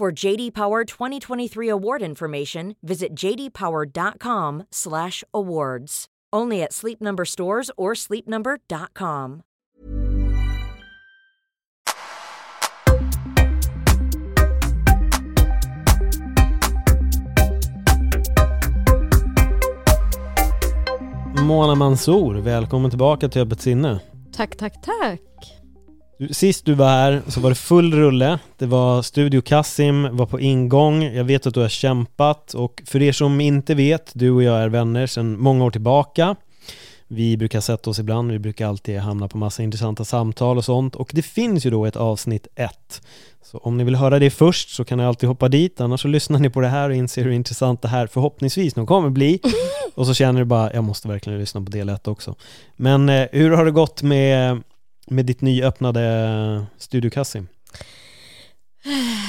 For JD Power 2023 award information, visit jdpower.com/awards. Only at Sleep Number stores or sleepnumber.com. Mona Mansour, välkommen tillbaka till Öppet sinne. Tack, tack, tack. Sist du var här så var det full rulle. Det var Studio Kassim, var på ingång. Jag vet att du har kämpat och för er som inte vet, du och jag är vänner sedan många år tillbaka. Vi brukar sätta oss ibland, vi brukar alltid hamna på massa intressanta samtal och sånt och det finns ju då ett avsnitt ett. Så om ni vill höra det först så kan ni alltid hoppa dit, annars så lyssnar ni på det här och inser hur intressant det här förhoppningsvis nog kommer bli. Och så känner du bara, jag måste verkligen lyssna på del ett också. Men eh, hur har det gått med med ditt nyöppnade Studio Kassim?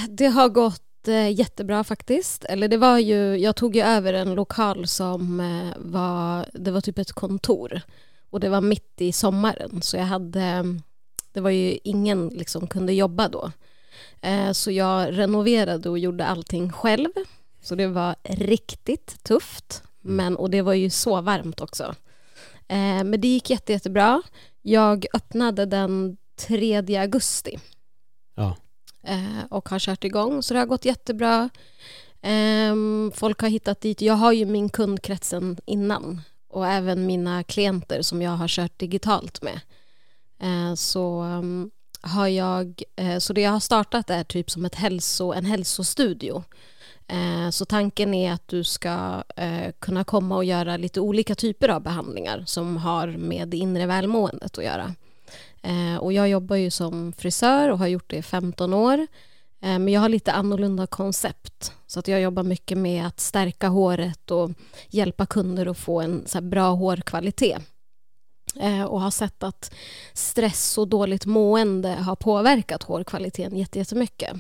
Det har gått eh, jättebra faktiskt. Eller det var ju, jag tog ju över en lokal som eh, var, det var typ ett kontor. Och det var mitt i sommaren så jag hade, det var ju ingen liksom kunde jobba då. Eh, så jag renoverade och gjorde allting själv. Så det var riktigt tufft. Mm. Men, och det var ju så varmt också. Men det gick jätte, jättebra. Jag öppnade den 3 augusti. Ja. Eh, och har kört igång, så det har gått jättebra. Eh, folk har hittat dit. Jag har ju min kundkretsen innan och även mina klienter som jag har kört digitalt med. Eh, så um, har jag, eh, så det jag har startat är typ som ett hälso, en hälsostudio. Eh, så tanken är att du ska eh, kunna komma och göra lite olika typer av behandlingar som har med det inre välmåendet att göra. Eh, och jag jobbar ju som frisör och har gjort det i 15 år. Men jag har lite annorlunda koncept. Så att jag jobbar mycket med att stärka håret och hjälpa kunder att få en så bra hårkvalitet. Och har sett att stress och dåligt mående har påverkat hårkvaliteten jättemycket.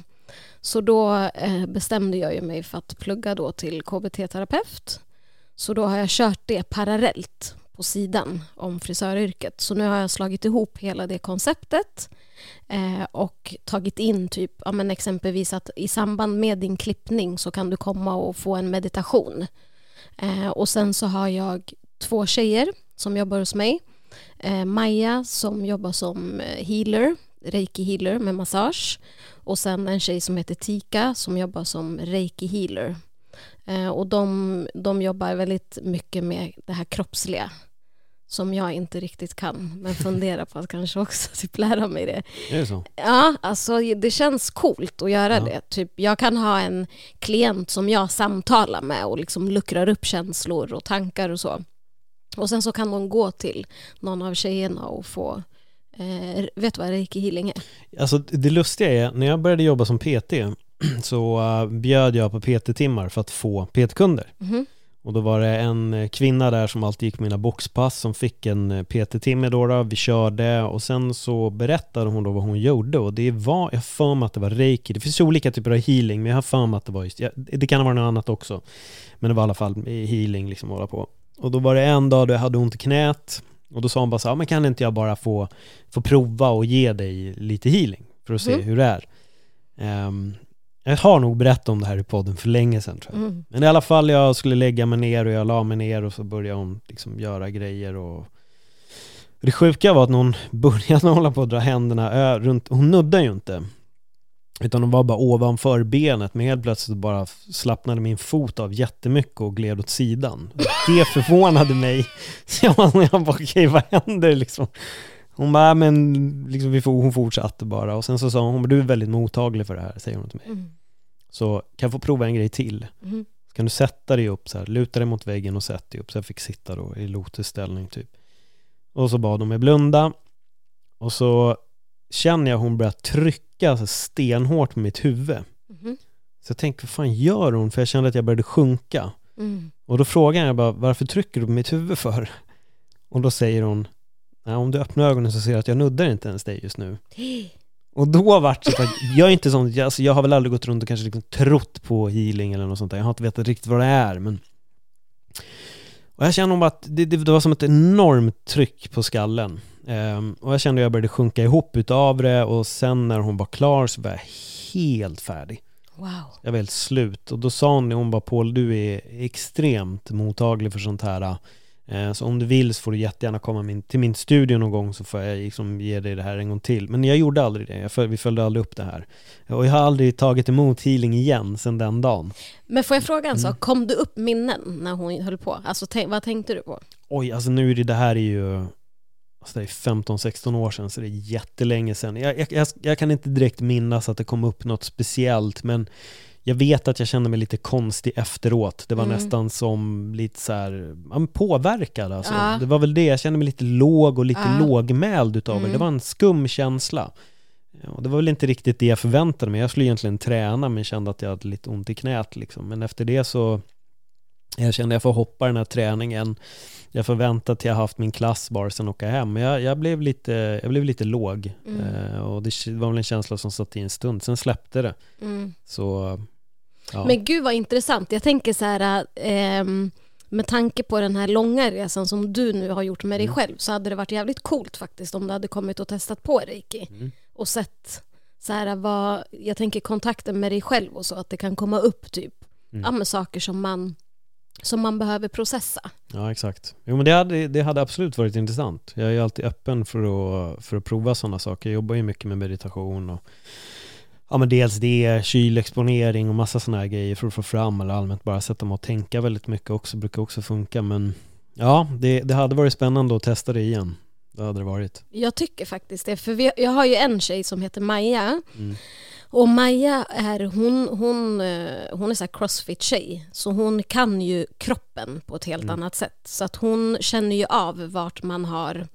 Så då eh, bestämde jag ju mig för att plugga då till KBT-terapeut. Så då har jag kört det parallellt på sidan om frisöryrket. Så nu har jag slagit ihop hela det konceptet eh, och tagit in typ, ja, men exempelvis att i samband med din klippning så kan du komma och få en meditation. Eh, och sen så har jag två tjejer som jobbar hos mig. Eh, Maja som jobbar som eh, healer, reiki healer med massage och sen en tjej som heter Tika som jobbar som reiki healer. Eh, och de, de jobbar väldigt mycket med det här kroppsliga som jag inte riktigt kan, men funderar på att kanske också typ lära mig det. Är det så? Ja, alltså det känns coolt att göra ja. det. Typ, jag kan ha en klient som jag samtalar med och liksom luckrar upp känslor och tankar och så. Och sen så kan de gå till någon av tjejerna och få Eh, vet du vad reiki healing är? Alltså det lustiga är, när jag började jobba som PT så uh, bjöd jag på PT-timmar för att få PT-kunder. Mm. Och då var det en eh, kvinna där som alltid gick mina boxpass som fick en eh, PT-timme då, då, vi körde och sen så berättade hon då vad hon gjorde och det var, jag för mig att det var reiki, det finns olika typer av healing men jag har för mig att det var just, det kan vara något annat också. Men det var i alla fall healing liksom att hålla på. Och då var det en dag då jag hade ont i knät och då sa hon bara så här, men kan inte jag bara få, få prova och ge dig lite healing för att se mm. hur det är. Um, jag har nog berättat om det här i podden för länge sedan tror jag. Mm. Men i alla fall, jag skulle lägga mig ner och jag la mig ner och så började hon liksom göra grejer och det sjuka var att när hon började hålla på att dra händerna runt, hon nuddade ju inte utan de var bara ovanför benet, men helt plötsligt bara slappnade min fot av jättemycket och gled åt sidan. Det förvånade mig. Så jag bara, jag bara okej vad händer liksom? Hon bara, men liksom, hon fortsatte bara och sen så sa hon, du är väldigt mottaglig för det här, säger hon till mig. Mm. Så kan jag få prova en grej till? Mm. Så kan du sätta dig upp så här, luta dig mot väggen och sätta dig upp. Så jag fick sitta då i lotusställning typ. Och så bad hon mig blunda. Och så känner jag hon börjar trycka så stenhårt på mitt huvud. Mm. Så jag tänkte, vad fan gör hon? För jag kände att jag började sjunka. Mm. Och då frågade jag bara, varför trycker du på mitt huvud för? Och då säger hon, Nej, om du öppnar ögonen så ser du att jag nuddar inte ens dig just nu. Och då vart det så att jag är inte sån, jag, alltså jag har väl aldrig gått runt och kanske liksom trott på healing eller något sånt där. Jag har inte vetat riktigt vad det är, men och jag kände att det, det, det var som ett enormt tryck på skallen. Um, och jag kände att jag började sjunka ihop utav det och sen när hon var klar så var jag helt färdig. Wow. Jag var helt slut och då sa hon, hon bara Paul du är extremt mottaglig för sånt här Eh, så om du vill så får du jättegärna komma till min studio någon gång så får jag liksom ge dig det här en gång till. Men jag gjorde aldrig det, vi följde aldrig upp det här. Och jag har aldrig tagit emot healing igen sedan den dagen. Men får jag fråga en sak, Mm. kom du upp minnen när hon höll på? Alltså vad tänkte du på? Oj, alltså nu är det, det här är ju alltså det är 15-16 år sedan, så det är jättelänge sedan. Jag, jag, jag, kan inte direkt minnas att det kom upp något speciellt, men jag vet att jag kände mig lite konstig efteråt. Det var Mm. nästan som lite så här, ja, påverkad alltså. Ja. Det var väl det, jag kände mig lite låg och lite Ja. lågmäld utav det. Mm. Det var en skum känsla. Och det var väl inte riktigt det jag förväntade mig. Jag skulle egentligen träna men kände att jag hade lite ont i knät liksom. Men efter det så jag kände jag får hoppa den här träningen. Jag förväntade att jag haft min klass bara sen åka hem. Men jag, jag, blev, lite, jag blev lite låg. Mm. Eh, och det var väl en känsla som satt i en stund. Sen släppte det. Mm. Så ja. Men gud vad intressant. Jag tänker så här, ehm, med tanke på den här långa resan som du nu har gjort med dig Mm. själv så hade det varit jävligt coolt faktiskt om du hade kommit och testat på reiki Mm. och sett så här vad, jag tänker kontakten med dig själv och så, att det kan komma upp typ, Mm. ja saker som man, som man behöver processa. Ja, exakt. Jo, men det hade, det hade absolut varit intressant. Jag är alltid öppen för att, för att prova sådana saker. Jag jobbar ju mycket med meditation och ja, men dels det, kylexponering och massa sådana här grejer för att få fram eller allmänt bara sätta mig och tänka väldigt mycket också, brukar också funka. Men ja, det, det hade varit spännande att testa det igen. Det hade det varit. Jag tycker faktiskt det, för vi, jag har ju en tjej som heter Maja Mm. Och Maja är, hon, hon, eh, hon är så crossfit-tjej så hon kan ju kroppen på ett helt Mm. annat sätt. Så att hon känner ju av vart man har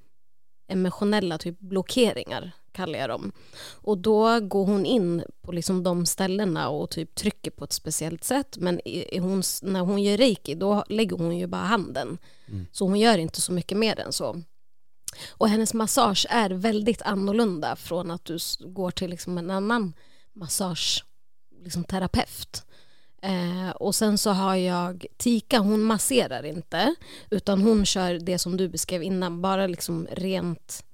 emotionella typ blockeringar, kallar jag dem. Och då går hon in på liksom de ställena och typ trycker på ett speciellt sätt. Men i, i hon, när hon gör reiki då lägger hon ju bara handen. Mm. Så hon gör inte så mycket mer än så. Och hennes massage är väldigt annorlunda från att du går till liksom en annan massage, liksom terapeut. Eh, och sen så har jag Tika, hon masserar inte utan hon kör det som du beskrev innan, bara liksom rent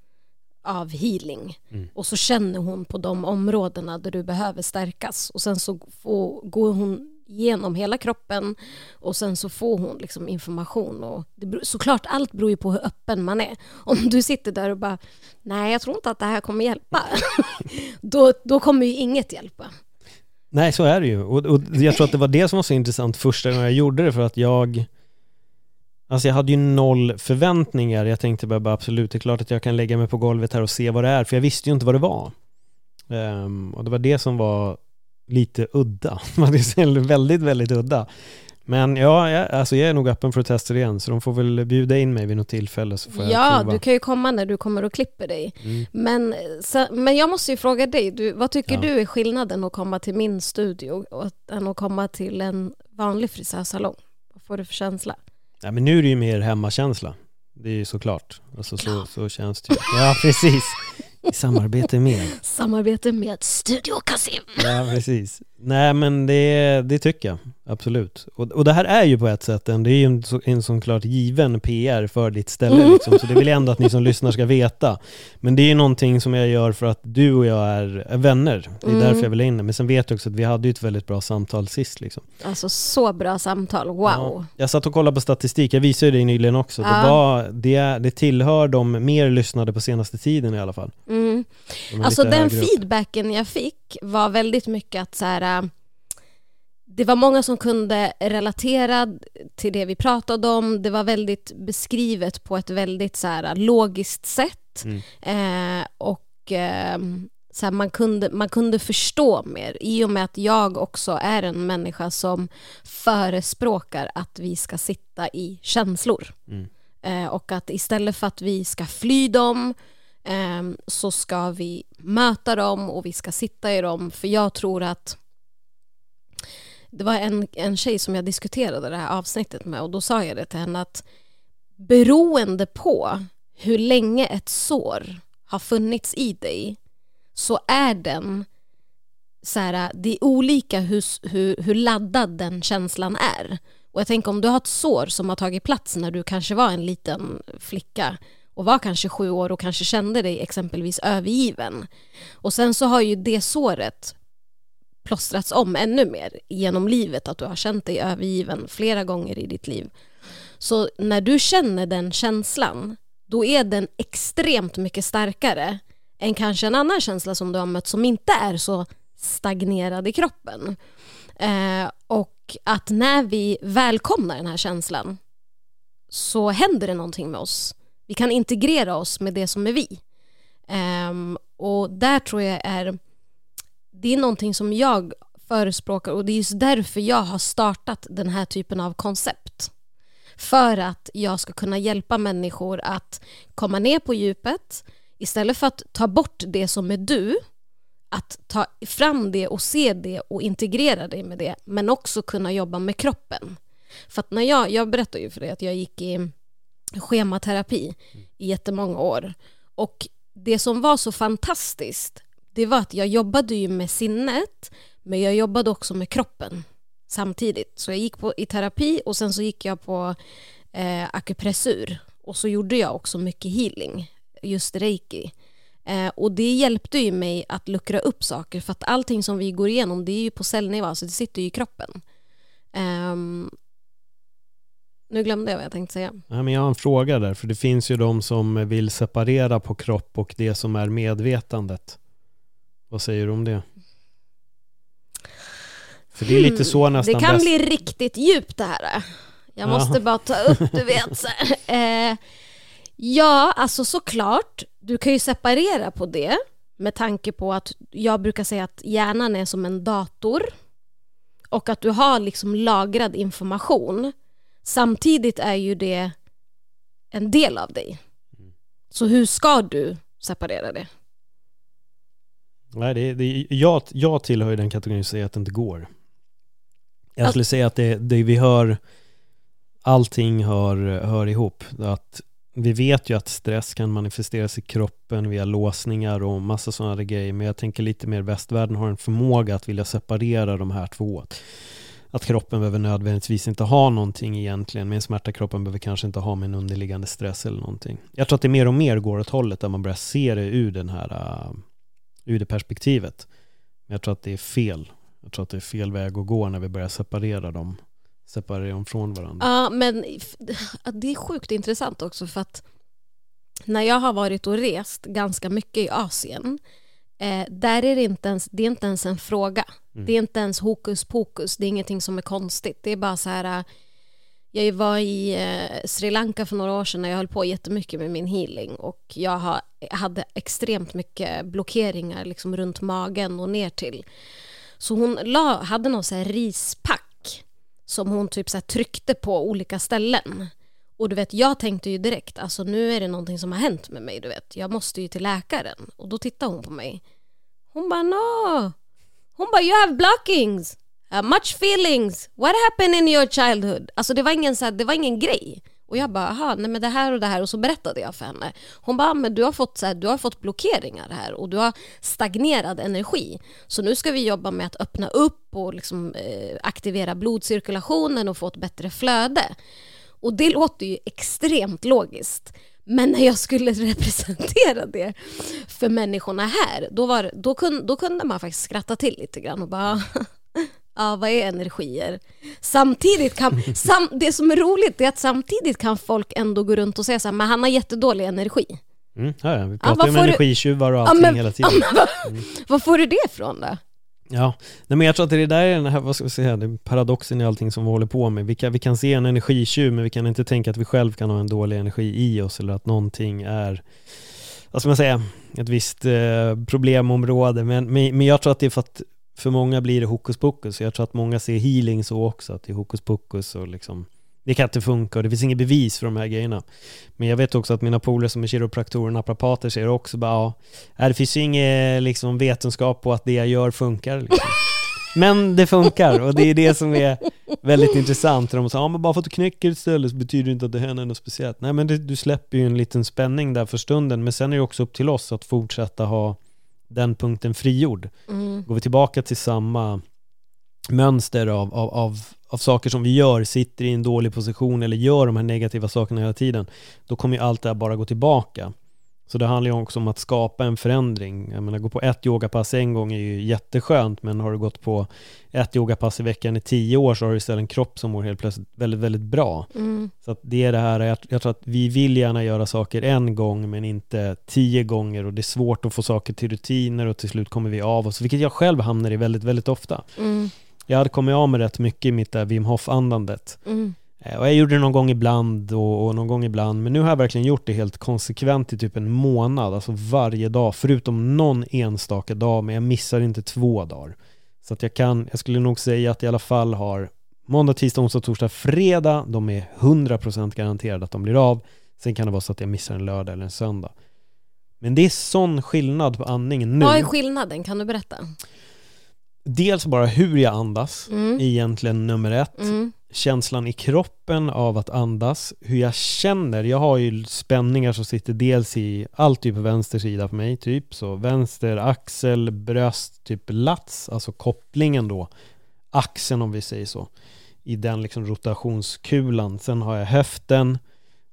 av healing. Mm. Och så känner hon på de områdena där du behöver stärkas och sen så får, går hon genom hela kroppen och sen så får hon liksom information. Och det, beror- såklart, allt beror ju på hur öppen man är. Om du sitter där och bara nej, jag tror inte att det här kommer hjälpa. då, då kommer ju inget hjälpa. Nej, så är det ju. Och, och jag tror att det var det som var så intressant första gången jag gjorde det för att jag Alltså jag hade ju noll förväntningar. Jag tänkte bara, absolut, det är klart att jag kan lägga mig på golvet här och se vad det är, för jag visste ju inte vad det var. Um, och det var det som var lite udda. Man är väldigt, väldigt udda. Men ja, jag, alltså jag är nog öppen för att testa det igen, så de får väl bjuda in mig vid något tillfälle så får jag Ja, prova. du kan ju komma när du kommer och klipper dig. Mm. Men, så, men jag måste ju fråga dig, du, vad tycker Ja. du är skillnaden att komma till min studio och att, än att komma till en vanlig frisörsalong? Vad får du för känsla? Ja, men nu är det ju mer hemmakänsla. Det är ju såklart. Alltså så, så känns det ju. Ja, precis. I samarbete med. Samarbete med Studio Kasim. Ja, precis. Nej, men det, det tycker jag. Absolut. Och, och det här är ju på ett sätt en, det är ju en, en sån klart given PR för ditt ställe liksom. Så det vill jag ändå att ni som lyssnar ska veta. Men det är ju någonting som jag gör för att du och jag är, är vänner. Det är Mm. därför jag vill in. Men sen vet jag också att vi hade ju ett väldigt bra samtal sist liksom. Alltså så bra samtal, wow. Ja. Jag satt och kollade på statistik, jag visade ju dig nyligen också. Ja. Det, var, det, det tillhör de mer lyssnade på senaste tiden i alla fall. Mm. De Alltså den feedbacken jag fick var väldigt mycket att så här, det var många som kunde relatera till det vi pratade om. Det var väldigt beskrivet på ett väldigt så här, logiskt sätt. Mm. Eh, och eh, så här, man, kunde, man kunde förstå mer i och med att jag också är en människa som förespråkar att vi ska sitta i känslor. Mm. Eh, och att istället för att vi ska fly dem eh, så ska vi möta dem och vi ska sitta i dem. För jag tror att det var en, en tjej som jag diskuterade det här avsnittet med och då sa jag det till henne att beroende på hur länge ett sår har funnits i dig så är den så här, det är olika hur, hur, hur laddad den känslan är. Och jag tänker om du har ett sår som har tagit plats när du kanske var en liten flicka och var kanske sju år och kanske kände dig exempelvis övergiven. Och sen så har ju det såret plåstrats om ännu mer genom livet, att du har känt dig övergiven flera gånger i ditt liv. Så när du känner den känslan, då är den extremt mycket starkare än kanske en annan känsla som du har mött som inte är så stagnerad i kroppen. Eh, och att när vi välkomnar den här känslan så händer det någonting med oss. Vi kan integrera oss med det som är vi. Eh, och där tror jag är det är någonting som jag förespråkar och det är just därför jag har startat den här typen av koncept. För att jag ska kunna hjälpa människor att komma ner på djupet istället för att ta bort det som är du att ta fram det och se det och integrera dig med det men också kunna jobba med kroppen. För att när jag, jag berättade ju för dig att jag gick i schematerapi i jättemånga år och det som var så fantastiskt det var att jag jobbade ju med sinnet men jag jobbade också med kroppen samtidigt. Så jag gick på, i terapi och sen så gick jag på eh, akupressur och så gjorde jag också mycket healing, just reiki. Eh, och det hjälpte ju mig att luckra upp saker för att allting som vi går igenom det är ju på cellnivå, så det sitter ju i kroppen. Um, nu glömde jag vad jag tänkte säga. Ja, men jag har en fråga där, för det finns ju de som vill separera på kropp och det som är medvetandet. Vad säger du om det? För det är lite så hmm, nästan Det kan bäst... bli riktigt djupt det här. Jag måste bara ta upp, du vet. Så eh, ja, alltså såklart. Du kan ju separera på det med tanke på att jag brukar säga att hjärnan är som en dator och att du har liksom lagrad information. Samtidigt är ju det en del av dig. Så hur ska du separera det? Nej, det, det, jag, jag tillhör ju den kategorin som säger att det inte går. Jag skulle säga att det, det vi hör, allting hör, hör ihop. Att vi vet ju att stress kan manifesteras i kroppen via låsningar och massa sådana grejer. Men jag tänker lite mer västvärlden har en förmåga att vilja separera de här två. Att kroppen behöver nödvändigtvis inte ha någonting egentligen Men smärta. Kroppen behöver kanske inte ha med en underliggande stress eller någonting. Jag tror att det mer och mer går åt hållet där man börjar se det ur den här uh, ur det perspektivet. Men jag tror att det är fel. Jag tror att det är fel väg att gå när vi börjar separera dem, separera dem från varandra. Ja, men det är sjukt intressant också för att när jag har varit och rest ganska mycket i Asien eh, där är det inte ens, det är inte ens en fråga. Mm. Det är inte ens hokus pokus, det är ingenting som är konstigt. Det är bara så här jag var i eh, Sri Lanka för några år sedan när jag höll på jättemycket med min healing och jag har, hade extremt mycket blockeringar liksom runt magen och ner till. Så hon la, hade någon så här rispack som hon typ så tryckte på olika ställen. Och du vet, jag tänkte ju direkt, alltså nu är det någonting som har hänt med mig, du vet. Jag måste ju till läkaren. Och då tittade hon på mig. Hon bara, no. Hon bara, you have blockings. Uh, much feelings, what happened in your childhood? Alltså det var ingen, så här, det var ingen grej. Och jag bara, aha, nej men det här och det här och så berättade jag för henne. Hon bara, ah, men du har fått, så här, du har fått blockeringar här och du har stagnerad energi. Så nu ska vi jobba med att öppna upp och liksom, eh, aktivera blodcirkulationen och få ett bättre flöde. Och det låter ju extremt logiskt. Men när jag skulle representera det för människorna här, då, var, då, kunde, då kunde man faktiskt skratta till lite grann och bara Ja, vad är energier? Samtidigt kan, sam, det som är roligt är att samtidigt kan folk ändå gå runt och säga så här, men han har jättedålig energi. Mm, ja, vi pratar ju ja, om energitjuvar och allting ja, men, hela tiden. Ja, mm. Var får du det ifrån då? Ja, nej men jag tror att det där är den här, vad ska vi säga, det paradoxen i allting som vi håller på med. Vi kan, vi kan se en energitjuv, men vi kan inte tänka att vi själv kan ha en dålig energi i oss eller att någonting är, vad ska man säga, ett visst eh, problemområde. Men, men, men jag tror att det är för att för många blir det hokus pokus. Jag tror att många ser healing så också, att det är hokus pokus och liksom det kan inte funka och det finns inget bevis för de här grejerna. Men jag vet också att mina polare som är kiropraktorer och naprapater säger också bara ja, det finns ju ingen liksom, vetenskap på att det jag gör funkar. Liksom. Men det funkar och det är det som är väldigt intressant. De säger, ja men bara för att du knäcker ett ställe så betyder det inte att det händer något speciellt. Nej men det, du släpper ju en liten spänning där för stunden, men sen är det också upp till oss att fortsätta ha den punkten frigjord. Mm. Går vi tillbaka till samma mönster av, av, av, av saker som vi gör, sitter i en dålig position eller gör de här negativa sakerna hela tiden, då kommer ju allt det här bara gå tillbaka. Så det handlar ju också om att skapa en förändring. Jag menar, gå på ett yogapass en gång är ju jätteskönt, men har du gått på ett yogapass i veckan i tio år så har du istället en kropp som mår helt plötsligt väldigt, väldigt bra. Mm. Så det är det här, jag, jag tror att vi vill gärna göra saker en gång, men inte tio gånger och det är svårt att få saker till rutiner och till slut kommer vi av oss, vilket jag själv hamnar i väldigt, väldigt ofta. Mm. Jag hade kommit av med rätt mycket i mitt där Wim Hof-andandet. Mm. Eh, Och jag gjorde det någon gång ibland och, och någon gång ibland, men nu har jag verkligen gjort det helt konsekvent i typ en månad, alltså varje dag, förutom någon enstaka dag, men jag missar inte två dagar. Så att jag kan, jag skulle nog säga att jag i alla fall har måndag, tisdag, onsdag, torsdag, fredag, de är 100% garanterade att de blir av. Sen kan det vara så att jag missar en lördag eller en söndag. Men det är sån skillnad på andningen nu. Vad är skillnaden? Kan du berätta? Dels bara hur jag andas, Mm. egentligen nummer ett. Mm känslan i kroppen av att andas, hur jag känner, jag har ju spänningar som sitter dels i, alltid typ på vänster sida för mig, typ. Så vänster axel, bröst, typ lats, alltså kopplingen då, axeln om vi säger så, i den liksom rotationskulan. Sen har jag höften.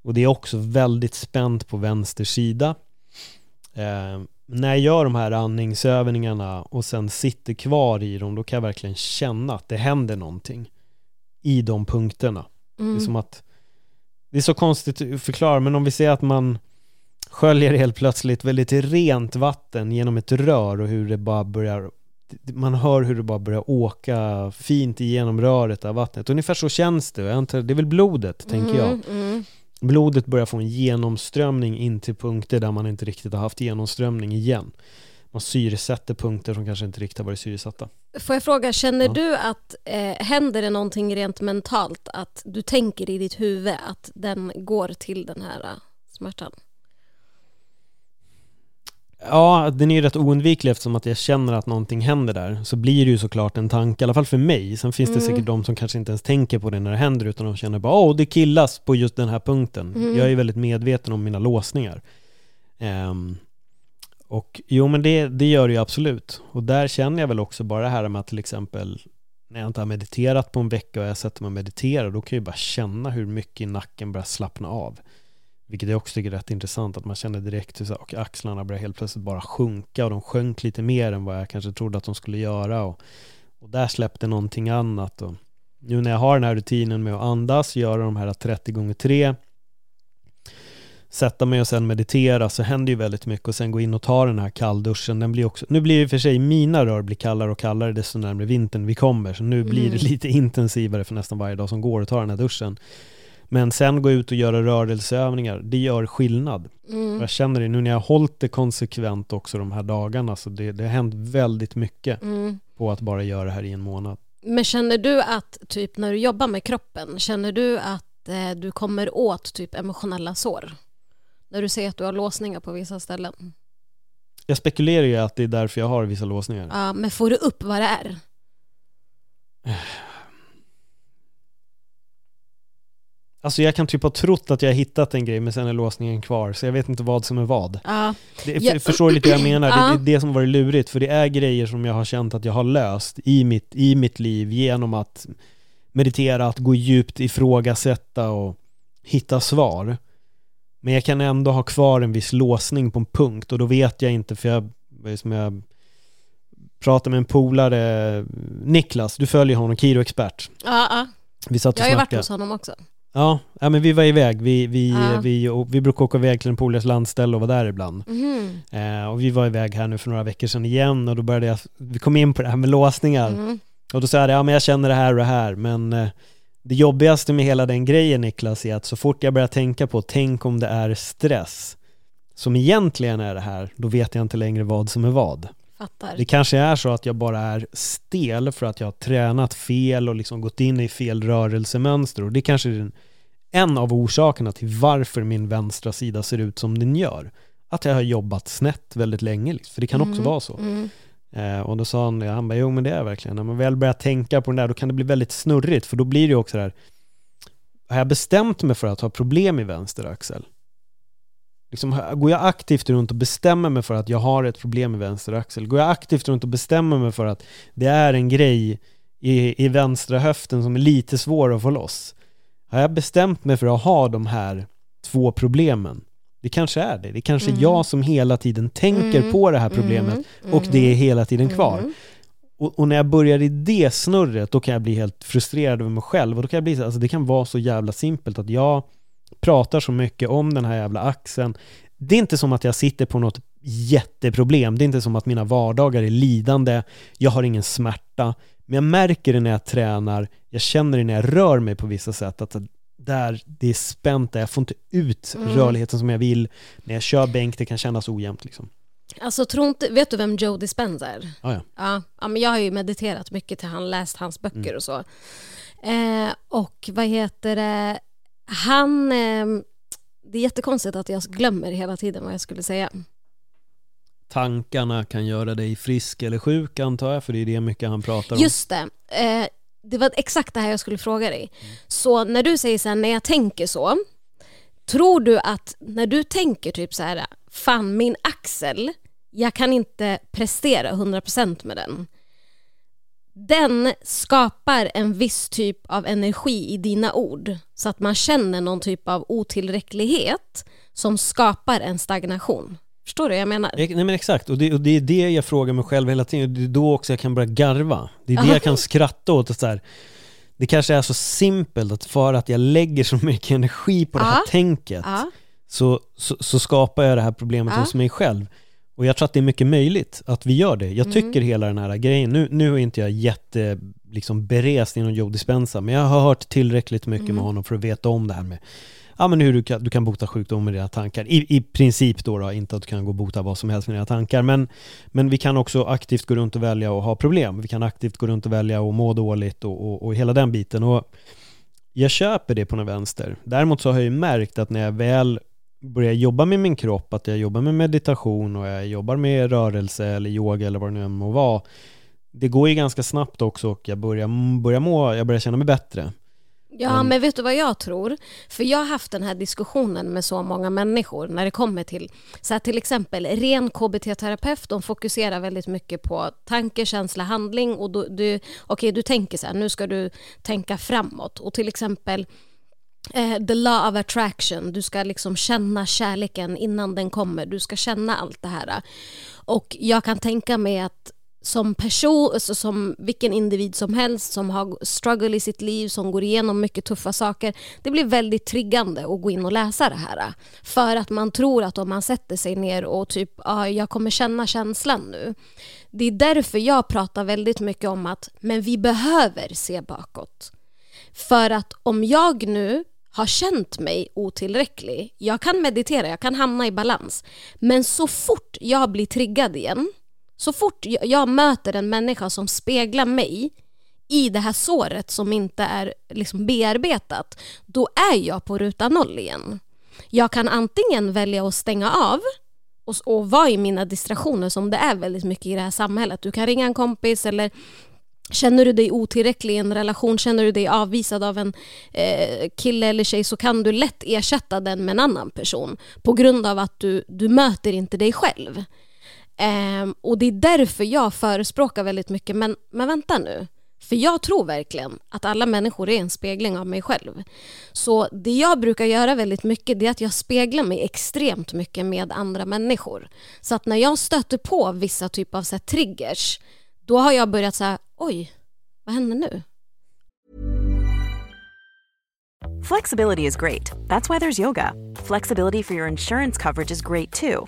Och det är också väldigt spänt på vänster sida. Eh, när jag gör de här andningsövningarna och sen sitter kvar i dem, då kan jag verkligen känna att det händer någonting i de punkterna. Det är Mm. som att det är så konstigt att förklara, men om vi säger att man sköljer helt plötsligt väldigt rent vatten genom ett rör och hur det bara börjar man hör hur det bara börjar åka fint igenom röret av vattnet. Ungefär så känns det. Jag antar, det är väl blodet, tänker jag. Mm, mm. Blodet börjar få en genomströmning in till punkter där man inte riktigt har haft genomströmning igen. Man syresätter punkter som kanske inte riktigt har varit syresatta. Får jag fråga, känner Ja. du att eh, händer det någonting rent mentalt att du tänker i ditt huvud att den går till den här eh, smärtan? Ja, den är ju rätt oundviklig eftersom att jag känner att någonting händer där. Så blir det ju såklart en tanke, i alla fall för mig. Sen finns det Mm. säkert de som kanske inte ens tänker på det när det händer utan de känner bara åh, det killas på just den här punkten. Mm. Jag är väldigt medveten om mina låsningar. Ehm, och jo, men det, det gör det ju absolut. Och där känner jag väl också bara det här med att till exempel när jag inte har mediterat på en vecka och jag sätter mig och mediterar, då kan jag ju bara känna hur mycket i nacken börjar slappna av. Vilket jag också tycker är rätt intressant, att man känner direkt hur så här, och axlarna börjar helt plötsligt bara sjunka och de sjönk lite mer än vad jag kanske trodde att de skulle göra. Och, och där släppte någonting annat. Och nu när jag har den här rutinen med att andas, göra de här 30 gånger 3 sätta mig och sen meditera så händer ju väldigt mycket och sen gå in och ta den här kallduschen. Den blir också, nu blir det i och för sig mina rör blir kallare och kallare desto närmare vintern vi kommer så nu blir det Mm. lite intensivare för nästan varje dag som går att ta den här duschen. Men sen gå ut och göra rörelseövningar, det gör skillnad. Mm. Jag känner det nu när jag har hållit det konsekvent också de här dagarna så det, det har hänt väldigt mycket Mm. på att bara göra det här i en månad. Men känner du att, typ när du jobbar med kroppen, känner du att eh, du kommer åt typ emotionella sår? När du ser att du har låsningar på vissa ställen? Jag spekulerar ju att det är därför jag har vissa låsningar. Ja, men får du upp vad det är? Alltså jag kan typ ha trott att jag har hittat en grej men sen är låsningen kvar så jag vet inte vad som är vad. Ja, Det, Ja. för, förstår du lite vad jag menar? Det, Ja. det är det som varit lurigt för det är grejer som jag har känt att jag har löst i mitt, i mitt liv genom att meditera, att gå djupt, ifrågasätta och hitta svar. Men jag kan ändå ha kvar en viss låsning på en punkt och då vet jag inte för jag, som jag pratade med en polare, Niklas, du följer honom, Kiro-expert. ja, ja. Vi satt och jag har ju varit hos honom också. Ja, ja, men vi var iväg. Vi, vi, Ja. vi, och vi brukar åka iväg till en polares landställe och vara där ibland. Mhm. Eh, och vi var iväg här nu för några veckor sedan igen och då började jag, vi kom in på det här med låsningar. Mm. Och då sa jag, ja men jag känner det här och det här, men eh, det jobbigaste med hela den grejen Niklas är att så fort jag börjar tänka på, tänk om det är stress, som egentligen är det här, då vet jag inte längre vad som är vad. Fattar. Det kanske är så att jag bara är stel för att jag har tränat fel och liksom gått in i fel rörelsemönster och det kanske är en av orsakerna till varför min vänstra sida ser ut som den gör. Att jag har jobbat snett väldigt länge, liksom. för det kan också Mm. vara så. Mm. Eh, och då sa han ja, han bara, jo men det är verkligen, när man väl börjar tänka på den där, då kan det bli väldigt snurrigt, för då blir det ju också det här, har jag bestämt mig för att ha problem i vänster axel? Liksom, går jag aktivt runt och bestämmer mig för att jag har ett problem i vänster axel? Går jag aktivt runt och bestämmer mig för att det är en grej i, i vänstra höften som är lite svår att få loss? Har jag bestämt mig för att ha de här två problemen? Det kanske är det. Det kanske mm. är jag som hela tiden tänker mm. på det här problemet mm. och det är hela tiden kvar. Mm. Och, och, när jag börjar i det snurret, då kan jag bli helt frustrerad över mig själv. Och då kan jag bli så, alltså det kan vara så jävla simpelt att jag pratar så mycket om den här jävla axeln. Det är inte som att jag sitter på något jätteproblem. Det är inte som att mina vardagar är lidande. Jag har ingen smärta. Men jag märker det när jag tränar. Jag känner det när jag rör mig på vissa sätt. Att där det är spänt, där jag får inte ut mm. rörligheten som jag vill. När jag kör bänk, det kan kännas ojämnt liksom. Alltså, tro inte, vet du vem Joe Dispenza är? Ah, ja. Ja, ja, men jag har ju mediterat mycket till han, läst hans böcker mm. och så. Eh, och vad heter det, han, eh, det är jättekonstigt att jag glömmer hela tiden vad jag skulle säga. Tankarna kan göra dig frisk eller sjuk antar jag, för det är det mycket han pratar om. Just det. Eh, det var exakt det här jag skulle fråga dig. Mm. Så när du säger så här, när jag tänker så, tror du att när du tänker typ så här, fan min axel, jag kan inte prestera 100% med den. Den skapar en viss typ av energi i dina ord så att man känner någon typ av otillräcklighet som skapar en stagnation. Förstår du vad jag menar? Nej men exakt, och det, och det är det jag frågar mig själv hela tiden. Det är då också jag kan börja garva. Det är det jag kan skratta åt. så här, det kanske är så simpelt att för att jag lägger så mycket energi på det här tänket så, så, så, skapar jag det här problemet hos mig själv. Och jag tror att det är mycket möjligt att vi gör det. Jag mm. tycker hela den här grejen, nu, nu är inte jag jätte liksom berest inom Joe Dispenza, men jag har hört tillräckligt mycket mm. med honom för att veta om det här med ja, men hur du kan, du kan bota sjukdom med dina tankar. I, I princip då, då, inte att du kan gå och bota vad som helst med dina tankar, men, men vi kan också aktivt gå runt och välja att ha problem. Vi kan aktivt gå runt och välja att må dåligt och, och, och hela den biten. Och jag köper det på någon vänster. Däremot så har jag ju märkt att när jag väl börjar jobba med min kropp, att jag jobbar med meditation och jag jobbar med rörelse eller yoga eller vad det nu än må vara. Det går ju ganska snabbt också och jag börjar, börjar må, jag börjar känna mig bättre. Ja, mm. men vet du vad jag tror? För jag har haft den här diskussionen med så många människor när det kommer till så här, till exempel ren KBT-terapeut, de fokuserar väldigt mycket på tanke, känsla, handling och du, du, okay, du tänker så här, nu ska du tänka framåt och till exempel eh, the law of attraction, du ska liksom känna kärleken innan den kommer, du ska känna allt det här. Och jag kan tänka mig att som person, alltså som vilken individ som helst som har struggle i sitt liv, som går igenom mycket tuffa saker. Det blir väldigt triggande att gå in och läsa det här. För att man tror att om man sätter sig ner och typ, ah, jag kommer känna känslan nu. Det är därför jag pratar väldigt mycket om att, men vi behöver se bakåt. För att om jag nu har känt mig otillräcklig, jag kan meditera, jag kan hamna i balans. Men så fort jag blir triggad igen, så fort jag möter en människa som speglar mig i det här såret som inte är liksom bearbetat, då är jag på ruta noll igen. Jag kan antingen välja att stänga av och, och vara i mina distraktioner som det är väldigt mycket i det här samhället. Du kan ringa en kompis eller Känner du dig otillräcklig i en relation, känner du dig avvisad av en eh, kille eller tjej så kan du lätt ersätta den med en annan person på grund av att du, du möter inte dig själv. Um, och det är därför jag förespråkar väldigt mycket, men, men vänta nu. För jag tror verkligen att alla människor är en spegling av mig själv. Så det jag brukar göra väldigt mycket det är att jag speglar mig extremt mycket med andra människor. Så att när jag stöter på vissa typer av så här, triggers, då har jag börjat säga oj, vad händer nu? Flexibility is great. That's why there's yoga. Flexibility for your insurance coverage is great too.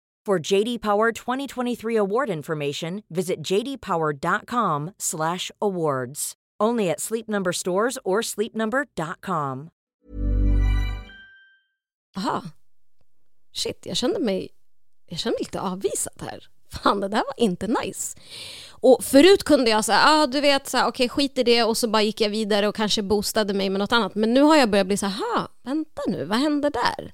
For JD Power 2023 award information, visit jdpower.com/awards. Only at Sleep Number stores or sleepnumber.com. Aha. Shit, jag kände mig jag kände mig lite avvisad här. Fan, det där var inte nice. Och förut kunde jag säga, ah, du vet, så här, okej skit i det och så bara gick jag vidare och kanske boostade mig med något annat. Men nu har jag börjat bli så här, vänta nu, vad hände där?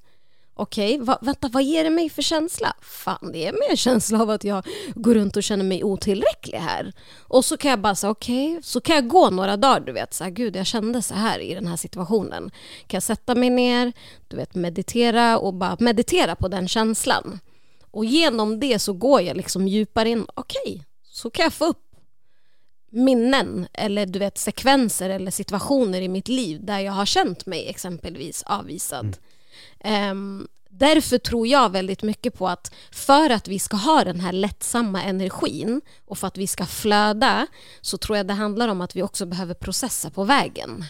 Okej, va, vänta, vad ger det mig för känsla? Fan, det ger mig en känsla av att jag går runt och känner mig otillräcklig här. Och så kan jag bara säga, okej, så kan jag gå några dagar, du vet, så här, gud, jag kände så här i den här situationen. Kan jag sätta mig ner, du vet, meditera och bara meditera på den känslan. Och genom det så går jag liksom djupare in, okej, så kan jag få upp minnen eller du vet sekvenser eller situationer i mitt liv där jag har känt mig exempelvis avvisad. Mm. Um, därför tror jag väldigt mycket på att för att vi ska ha den här lättsamma energin och för att vi ska flöda så tror jag det handlar om att vi också behöver processa på vägen.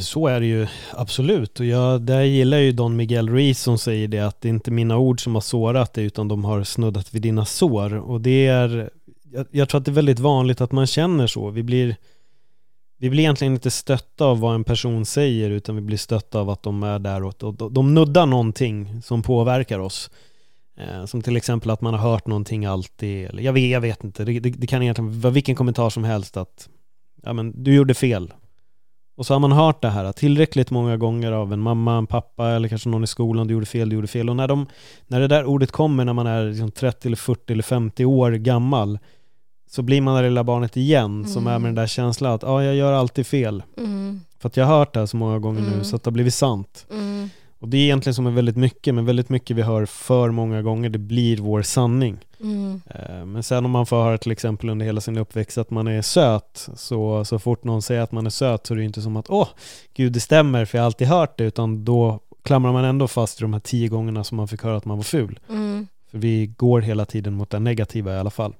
Så är det ju absolut och jag, där gillar ju Don Miguel Ruiz som säger det att det är inte mina ord som har sårat dig utan de har snuddat vid dina sår och det är jag, jag tror att det är väldigt vanligt att man känner så. Vi blir vi blir egentligen inte stötta av vad en person säger utan vi blir stötta av att de är där och, och de nuddar någonting som påverkar oss. Eh, som till exempel att man har hört någonting alltid, eller jag vet, jag vet inte, det, det, det, kan egentligen vara vilken kommentar som helst att ja men du gjorde fel. Och så har man hört det här tillräckligt många gånger av en mamma, en pappa eller kanske någon i skolan, du gjorde fel, du gjorde fel. Och när, de, när det där ordet kommer när man är liksom 30 eller 40 eller 50 år gammal så blir man det lilla barnet igen mm. som är med den där känslan att ah, jag gör alltid fel. Mm. För att jag har hört det här så många gånger mm. nu så att det har blivit sant. Mm. Och det är egentligen som är väldigt mycket, men väldigt mycket vi hör för många gånger, det blir vår sanning. Mm. Eh, men sen om man får höra till exempel under hela sin uppväxt att man är söt, så, så fort någon säger att man är söt så är det inte som att åh, gud det stämmer för jag har alltid hört det, utan då klamrar man ändå fast i de här tio gångerna som man fick höra att man var ful. Mm. För vi går hela tiden mot det negativa i alla fall.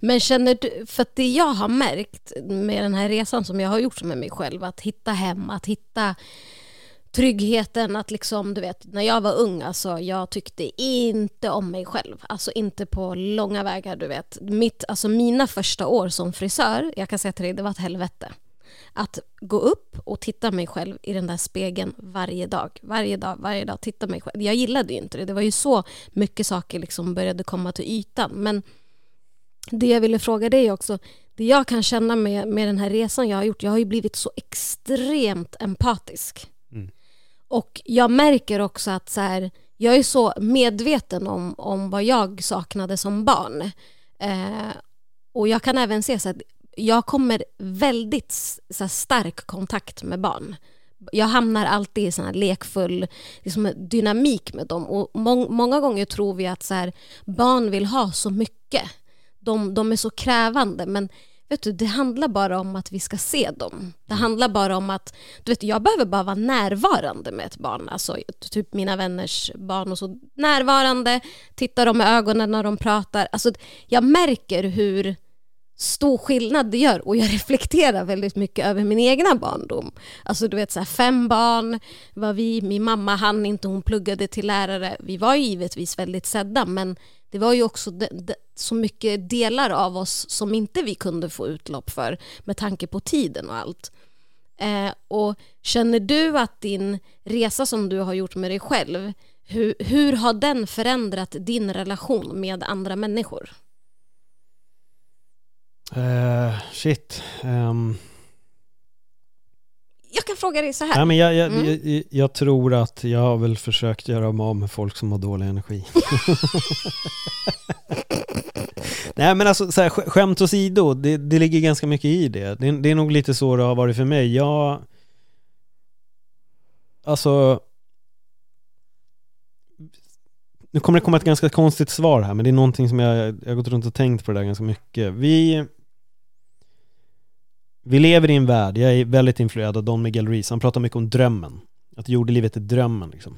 Men känner du, för att det jag har märkt med den här resan som jag har gjort med mig själv, att hitta hem, att hitta tryggheten att liksom, du vet, när jag var ung, alltså jag tyckte inte om mig själv. Alltså inte på långa vägar, du vet. Mitt, alltså mina första år som frisör, jag kan säga till dig, det var ett helvete. Att gå upp och titta mig själv i den där spegeln varje dag, varje dag, varje dag, titta mig själv. Jag gillade ju inte det. Det var ju så mycket saker liksom började komma till ytan. Men det jag ville fråga dig också, det jag kan känna med, med den här resan jag har gjort, jag har ju blivit så extremt empatisk. Mm. Och jag märker också att så här, jag är så medveten om, om vad jag saknade som barn. Eh, och jag kan även se så att jag kommer väldigt så här, stark kontakt med barn. Jag hamnar alltid i sån här lekfull liksom, dynamik med dem. Och må många gånger tror vi att så här, barn vill ha så mycket de, de är så krävande men vet du, det handlar bara om att vi ska se dem. Det mm. handlar bara om att, du vet, jag behöver bara vara närvarande med ett barn, alltså typ mina vänners barn och så, närvarande, titta dem i ögonen när de pratar, alltså jag märker hur stor skillnad det gör och jag reflekterar väldigt mycket över min egna barndom. Alltså du vet så här, fem barn var vi, min mamma hann inte, hon pluggade till lärare. Vi var ju givetvis väldigt sedda men det var ju också de, de, så mycket delar av oss som inte vi kunde få utlopp för med tanke på tiden och allt. Eh, och känner du att din resa som du har gjort med dig själv, hur, hur har den förändrat din relation med andra människor? Uh, shit. Um jag kan fråga dig så här. Nej, men jag, jag, mm. jag, jag, tror att jag har väl försökt göra mig av med folk som har dålig energi. Nej men alltså så här, skämt åsido, det, det ligger ganska mycket i det. det. Det är nog lite så det har varit för mig. Jag... Alltså... Nu kommer det komma ett ganska konstigt svar här, men det är någonting som jag, jag har gått runt och tänkt på det där ganska mycket. Vi vi lever i en värld, jag är väldigt influerad av Don Miguel Ruiz, han pratar mycket om drömmen. Att jordelivet är drömmen liksom.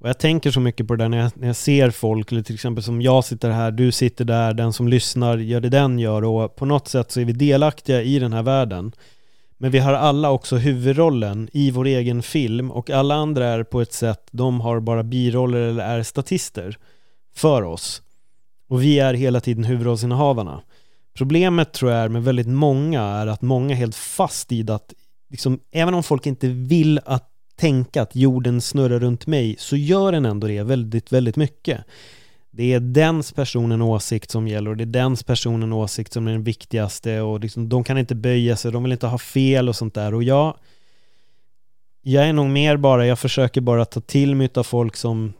Och jag tänker så mycket på det där när jag, när jag ser folk, eller till exempel som jag sitter här, du sitter där, den som lyssnar gör det den gör och på något sätt så är vi delaktiga i den här världen. Men vi har alla också huvudrollen i vår egen film och alla andra är på ett sätt, de har bara biroller eller är statister för oss. Och vi är hela tiden huvudrollsinnehavarna. Problemet tror jag är med väldigt många är att många är helt fast i att liksom, även om folk inte vill att tänka att jorden snurrar runt mig så gör den ändå det väldigt, väldigt mycket. Det är dens personen åsikt som gäller och det är dens personen åsikt som är den viktigaste och liksom, de kan inte böja sig, de vill inte ha fel och sånt där och jag jag är nog mer bara, jag försöker bara ta till mig av folk som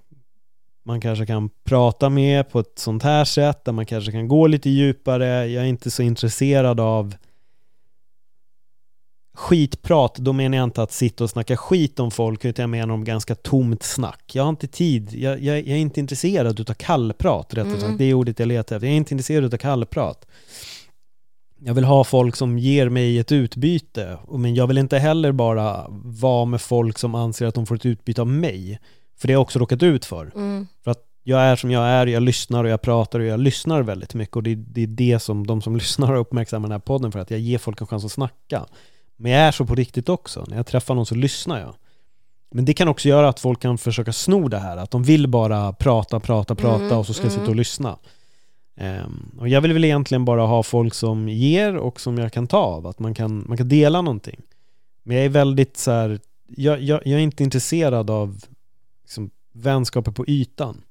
man kanske kan prata med på ett sånt här sätt, där man kanske kan gå lite djupare. Jag är inte så intresserad av skitprat, då menar jag inte att sitta och snacka skit om folk, utan jag menar om ganska tomt snack. Jag har inte tid, jag, jag, jag är inte intresserad utav kallprat, rättare mm. sagt. Det är ordet jag letar efter. Jag är inte intresserad utav kallprat. Jag vill ha folk som ger mig ett utbyte, men jag vill inte heller bara vara med folk som anser att de får ett utbyte av mig. För det har jag också råkat ut för. Mm. För att jag är som jag är, jag lyssnar och jag pratar och jag lyssnar väldigt mycket och det, det är det som de som lyssnar uppmärksammar den här podden för att jag ger folk en chans att snacka. Men jag är så på riktigt också. När jag träffar någon så lyssnar jag. Men det kan också göra att folk kan försöka sno det här, att de vill bara prata, prata, prata mm, och så ska jag sitta och mm. lyssna. Um, och jag vill väl egentligen bara ha folk som ger och som jag kan ta av, att man kan, man kan dela någonting. Men jag är väldigt så här, jag, jag, jag är inte intresserad av liksom, vänskaper på ytan.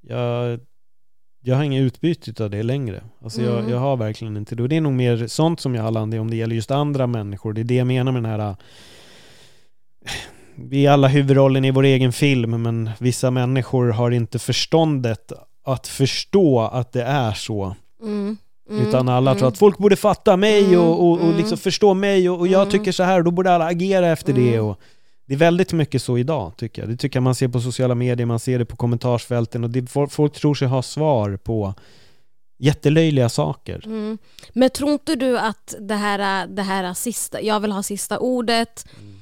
Jag, jag har inget utbyte av det längre. Alltså mm. jag, jag, har verkligen inte det. Och det är nog mer sånt som jag har landat i om det gäller just andra människor. Det är det jag menar med den här vi är alla huvudrollen i vår egen film men vissa människor har inte förståndet att förstå att det är så. Mm. Mm. Utan alla mm. tror att folk borde fatta mig mm. och, och, och liksom mm. förstå mig och, och jag mm. tycker så här och då borde alla agera efter det. Och, det är väldigt mycket så idag tycker jag. Det tycker jag man ser på sociala medier, man ser det på kommentarsfälten och det, folk tror sig ha svar på jättelöjliga saker. Mm. Men tror inte du att det här, det här sista, jag vill ha sista ordet, mm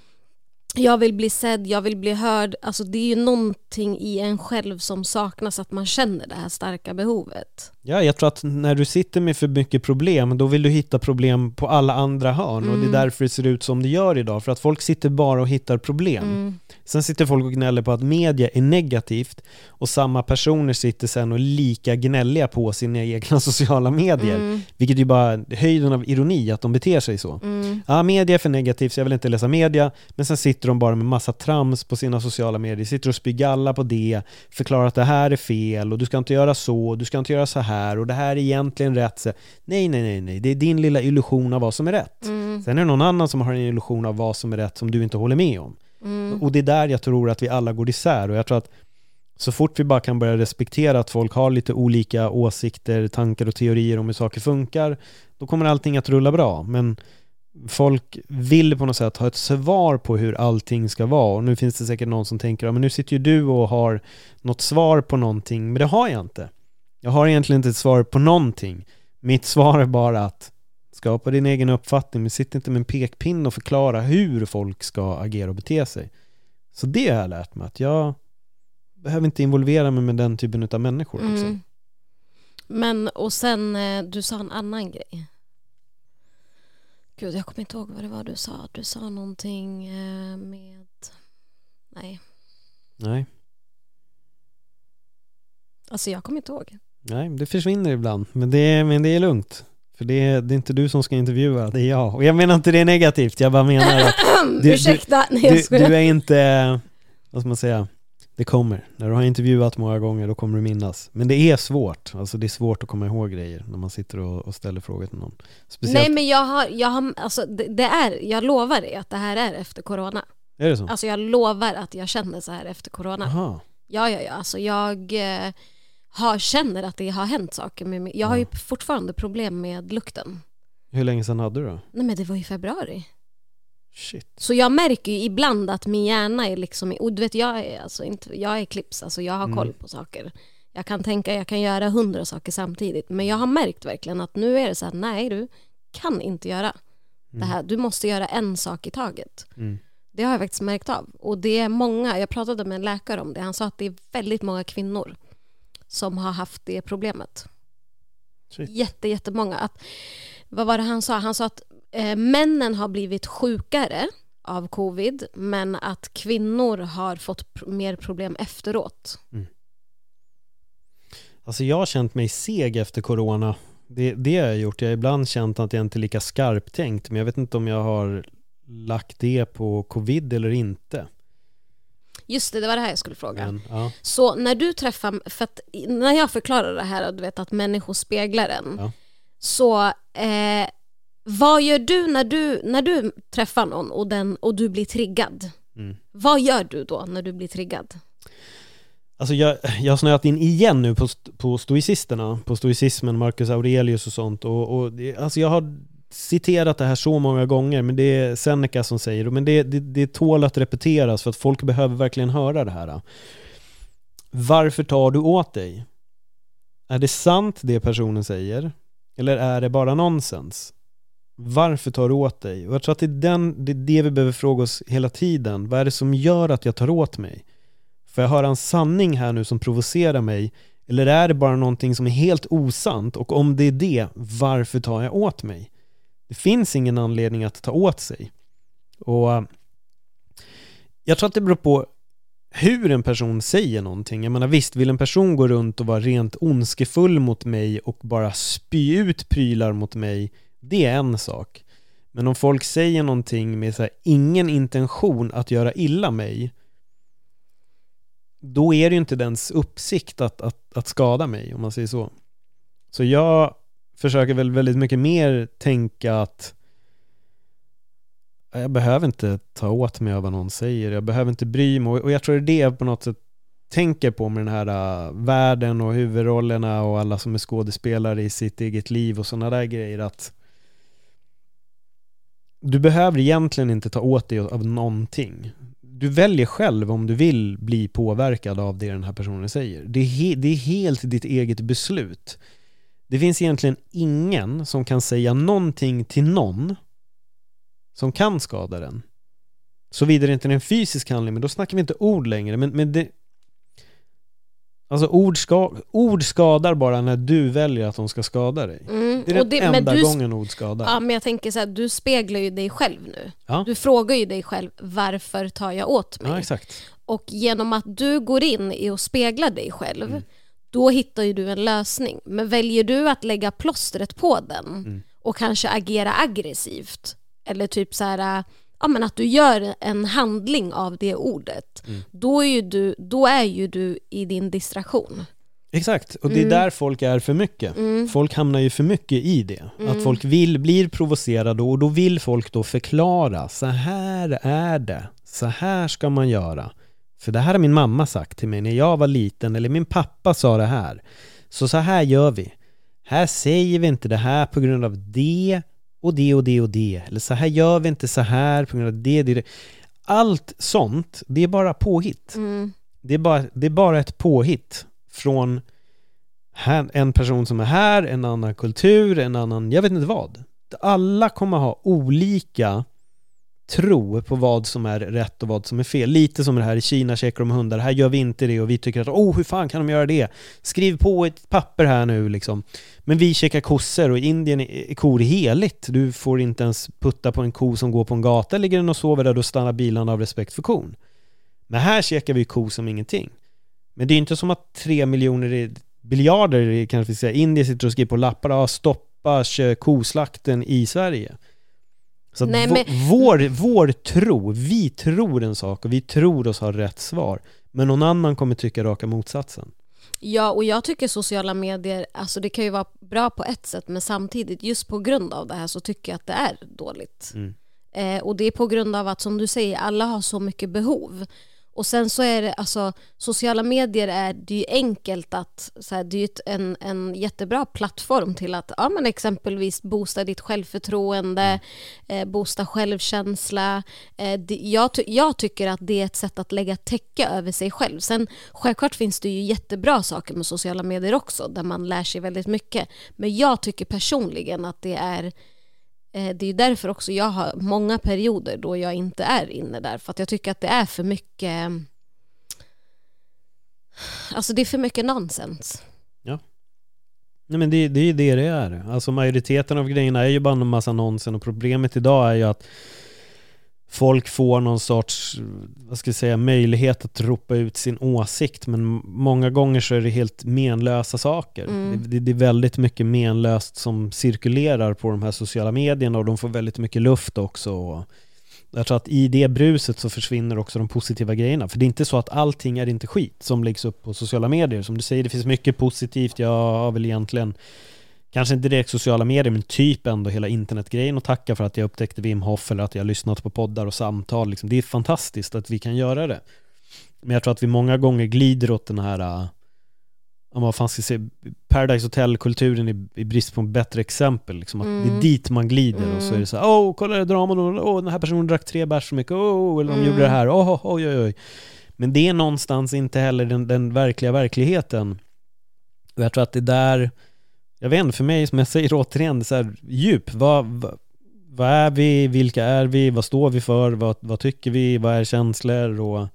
jag vill bli sedd, jag vill bli hörd. Alltså det är ju någonting i en själv som saknas, att man känner det här starka behovet. Ja, jag tror att när du sitter med för mycket problem, då vill du hitta problem på alla andra hörn mm. och det är mm. därför det ser ut som det gör idag, för att folk sitter bara och hittar problem. Mm. Sen sitter folk och gnäller på att media är negativt och samma personer sitter sen och är lika gnälliga på sina egna sociala medier. Mm. Vilket är bara höjden av ironi att de beter sig så. Mm. Ja, media är för negativt så jag vill inte läsa media, men sen sitter de bara med massa trams på sina sociala medier, sitter och spyr galla på det, förklarar att det här är fel och du ska inte göra så, du ska inte göra så här och det här är egentligen rätt. Nej, nej, nej, nej, det är din lilla illusion av vad som är rätt. Mm. Sen är det någon annan som har en illusion av vad som är rätt som du inte håller med om. Mm. Och det är där jag tror att vi alla går isär och jag tror att så fort vi bara kan börja respektera att folk har lite olika åsikter, tankar och teorier om hur saker funkar, då kommer allting att rulla bra. Men folk vill på något sätt ha ett svar på hur allting ska vara och nu finns det säkert någon som tänker, ja men nu sitter ju du och har något svar på någonting, men det har jag inte. Jag har egentligen inte ett svar på någonting. Mitt svar är bara att Skapa din egen uppfattning, men sitt inte med en pekpinne och förklara hur folk ska agera och bete sig. Så det har jag lärt mig, att jag behöver inte involvera mig med den typen av människor. Liksom. Mm. Men, och sen, eh, du sa en annan grej. Gud, jag kommer inte ihåg vad det var du sa. Du sa någonting eh, med... Nej. Nej. Alltså jag kommer inte ihåg. Nej, det försvinner ibland. Men det, men det är lugnt. För det är, det är inte du som ska intervjua, det är jag. Och jag menar inte det är negativt, jag bara menar att du, Ursäkta, nej, jag du, du är inte, vad ska man säga, det kommer. När du har intervjuat många gånger, då kommer du minnas. Men det är svårt, alltså det är svårt att komma ihåg grejer när man sitter och, och ställer frågor till någon. Speciellt... Nej men jag har, jag har alltså det, det, är, jag lovar dig att det här är efter corona. Är det så? Alltså jag lovar att jag känner så här efter corona. Aha. Ja, ja, ja, alltså jag eh, har, känner att det har hänt saker med mig. Jag har ju fortfarande problem med lukten. Hur länge sedan hade du då? Nej men det var i februari. Shit. Så jag märker ju ibland att min hjärna är liksom, och du vet jag är, alltså inte, jag är clips, alltså jag har mm. koll på saker. Jag kan tänka, jag kan göra hundra saker samtidigt. Men jag har märkt verkligen att nu är det så här, nej du kan inte göra. Det här, du måste göra en sak i taget. Mm. Det har jag faktiskt märkt av. Och det är många, jag pratade med en läkare om det, han sa att det är väldigt många kvinnor som har haft det problemet. Shit. Jätte, jättemånga. Att, vad var det han sa? Han sa att eh, männen har blivit sjukare av covid men att kvinnor har fått pr- mer problem efteråt. Alltså jag har känt mig seg efter corona. Det, det har jag gjort. Jag har ibland känt att jag inte är lika skarptänkt, men jag vet inte om jag har lagt det på covid eller inte. Just det, det var det här jag skulle fråga. Men, ja. Så när du träffar, för att när jag förklarar det här, du vet att människor speglar en, Ja. så eh, vad gör du när, du när du träffar någon och, den, och du blir triggad? Mm. Vad gör du då när du blir triggad? Alltså jag, jag har snöat in igen nu på, på stoicisterna, på stoicismen, Marcus Aurelius och sånt. Och, och alltså jag har citerat det här så många gånger, men det är Seneca som säger det. Men det, det, det tål att repeteras för att folk behöver verkligen höra det här. Varför tar du åt dig? Är det sant det personen säger? Eller är det bara nonsens? Varför tar du åt dig? Och jag tror att det är, den, det är det vi behöver fråga oss hela tiden. Vad är det som gör att jag tar åt mig? Får jag höra en sanning här nu som provocerar mig? Eller är det bara någonting som är helt osant? Och om det är det, varför tar jag åt mig? Det finns ingen anledning att ta åt sig. Och eh, jag tror att det beror på hur en person säger någonting. Jag menar visst, vill en person gå runt och vara rent ondskefull mot mig och bara spy ut prylar mot mig, det är en sak. Men om folk säger någonting med så här, ingen intention att göra illa mig, då är det ju inte dens uppsikt att, att, att skada mig, om man säger så. Så jag försöker väl väldigt mycket mer tänka att jag behöver inte ta åt mig av vad någon säger, jag behöver inte bry mig. Och jag tror det är det jag på något sätt tänker på med den här uh, världen och huvudrollerna och alla som är skådespelare i sitt eget liv och sådana där grejer. att Du behöver egentligen inte ta åt dig av någonting. Du väljer själv om du vill bli påverkad av det den här personen säger. Det är, he- det är helt ditt eget beslut. Det finns egentligen ingen som kan säga någonting till någon som kan skada den. Såvida det inte är en fysisk handling, men då snackar vi inte ord längre. Men, men det... Alltså ord, ska, ord skadar bara när du väljer att de ska skada dig. Mm. Det är den och det, enda du, gången ord skadar. Ja, men jag tänker så här, du speglar ju dig själv nu. Ja. Du frågar ju dig själv, varför tar jag åt mig? Ja, exakt. Och genom att du går in i och speglar dig själv, Mm. Då hittar ju du en lösning. Men väljer du att lägga plåstret på den Mm. och kanske agera aggressivt, eller typ så här, ja men att du gör en handling av det ordet, Mm. då, är ju du, då är ju du i din distraktion. Exakt, och det är där folk är för mycket. Folk hamnar ju för mycket i det. Att folk vill, blir provocerade och då vill folk då förklara. Så här är det. Så här ska man göra. För det här har min mamma sagt till mig när jag var liten, eller min pappa sa det här. Så så här gör vi. Här säger vi inte det här på grund av det och det och det och det. Eller så här gör vi inte så här på grund av det. det, det. Allt sånt, det är bara påhitt. Mm. Det är, bara, det är bara ett påhitt från här, en person som är här, en annan kultur, en annan, jag vet inte vad. Alla kommer ha olika tro på vad som är rätt och vad som är fel. Lite som det här i Kina käkar de hundar, här gör vi inte det och vi tycker att oh hur fan kan de göra det? Skriv på ett papper här nu liksom. Men vi käkar kossor och i Indien är kor heligt. Du får inte ens putta på en ko som går på en gata, ligger den och sover där, då stannar bilarna av respekt för kon. Men här käkar vi ko som ingenting. Men det är inte som att tre miljoner biljarder kanske vi säga, Indien sitter och skriver på lappar, ja, stoppa koslakten i Sverige. Så Nej, men- vår, vår tro, vi tror en sak och vi tror oss ha rätt svar. Men någon annan kommer tycka raka motsatsen. Ja, och jag tycker sociala medier, alltså det kan ju vara bra på ett sätt, men samtidigt, just på grund av det här så tycker jag att det är dåligt. Mm. Eh, och det är på grund av att, som du säger, alla har så mycket behov. Och sen så är det, alltså sociala medier är det är ju enkelt att, så här, det är ju en, en jättebra plattform till att, ja men exempelvis boosta ditt självförtroende, eh, boosta självkänsla. Eh, det, jag, jag tycker att det är ett sätt att lägga täcke över sig själv. Sen självklart finns det ju jättebra saker med sociala medier också, där man lär sig väldigt mycket. Men jag tycker personligen att det är Eh, det är därför också jag har många perioder då jag inte är inne där. För att jag tycker att det är för mycket... Alltså det är för mycket nonsens. Ja. Nej men det, det är ju det det är. Alltså majoriteten av grejerna är ju bara en massa nonsens och problemet idag är ju att folk får någon sorts, vad ska jag säga, möjlighet att ropa ut sin åsikt men många gånger så är det helt menlösa saker. Mm. Det, det, är väldigt mycket menlöst som cirkulerar på de här sociala medierna och de får väldigt mycket luft också. Jag tror att i det bruset så försvinner också de positiva grejerna. För det är inte så att allting är inte skit som läggs upp på sociala medier. Som du säger, det finns mycket positivt. Jag har väl egentligen kanske inte direkt sociala medier, men typ ändå hela internetgrejen och tacka för att jag upptäckte Wim Hof eller att jag har lyssnat på poddar och samtal. Liksom. Det är fantastiskt att vi kan göra det. Men jag tror att vi många gånger glider åt den här, äh, om man fan ska se, Paradise Hotel-kulturen i, i, brist på ett bättre exempel. Liksom, att mm. Det är mm. dit man glider mm. och så är det så här, åh, kolla det dramat, åh, den här personen drack tre bärs för mycket, åh, eller de mm. gjorde det här, åh, oj, oj, oj. Men det är någonstans inte heller den, den verkliga verkligheten. Och jag tror att det där jag vet inte, för mig som jag säger återigen, så här, djup. Vad, vad, vad, är vi? Vilka är vi? Vad står vi för? Vad, vad tycker vi? Vad är känslor? Och...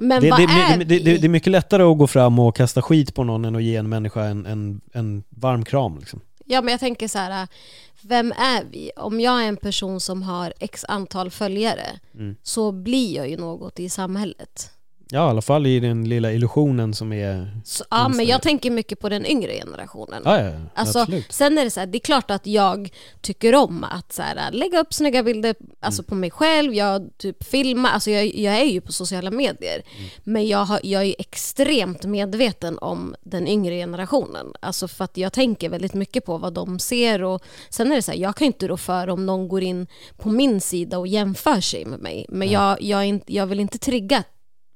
Men det, vad det, är det, vi? Det, det, är mycket lättare att gå fram och kasta skit på någon än att ge en människa en, en, en varm kram. Liksom. Ja, men jag tänker så här, vem är vi? Om jag är en person som har x antal följare mm. så blir jag ju något i samhället. Ja, i alla fall i den lilla illusionen som är... Så, ja, men jag tänker mycket på den yngre generationen. Ja, ja, alltså, sen är det så här, det är klart att jag tycker om att så här, lägga upp snygga bilder alltså, mm. på mig själv, jag typ filmar, alltså jag, jag är ju på sociala medier. Mm. Men jag, har, jag är extremt medveten om den yngre generationen. Alltså för att jag tänker väldigt mycket på vad de ser och sen är det så här, jag kan inte rå för om någon går in på min sida och jämför sig med mig. Men jag, jag, jag vill inte trigga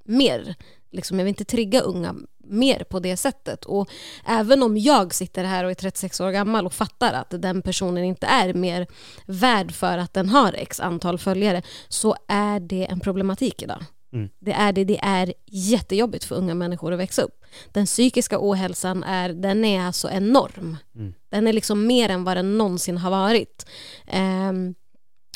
mer. Liksom, jag vill inte trigga unga mer på det sättet. Och även om jag sitter här och är 36 år gammal och fattar att den personen inte är mer värd för att den har x antal följare så är det en problematik idag. Mm. Det är det. Det är jättejobbigt för unga människor att växa upp. Den psykiska ohälsan är, den är alltså enorm. Mm. Den är liksom mer än vad den någonsin har varit. Um,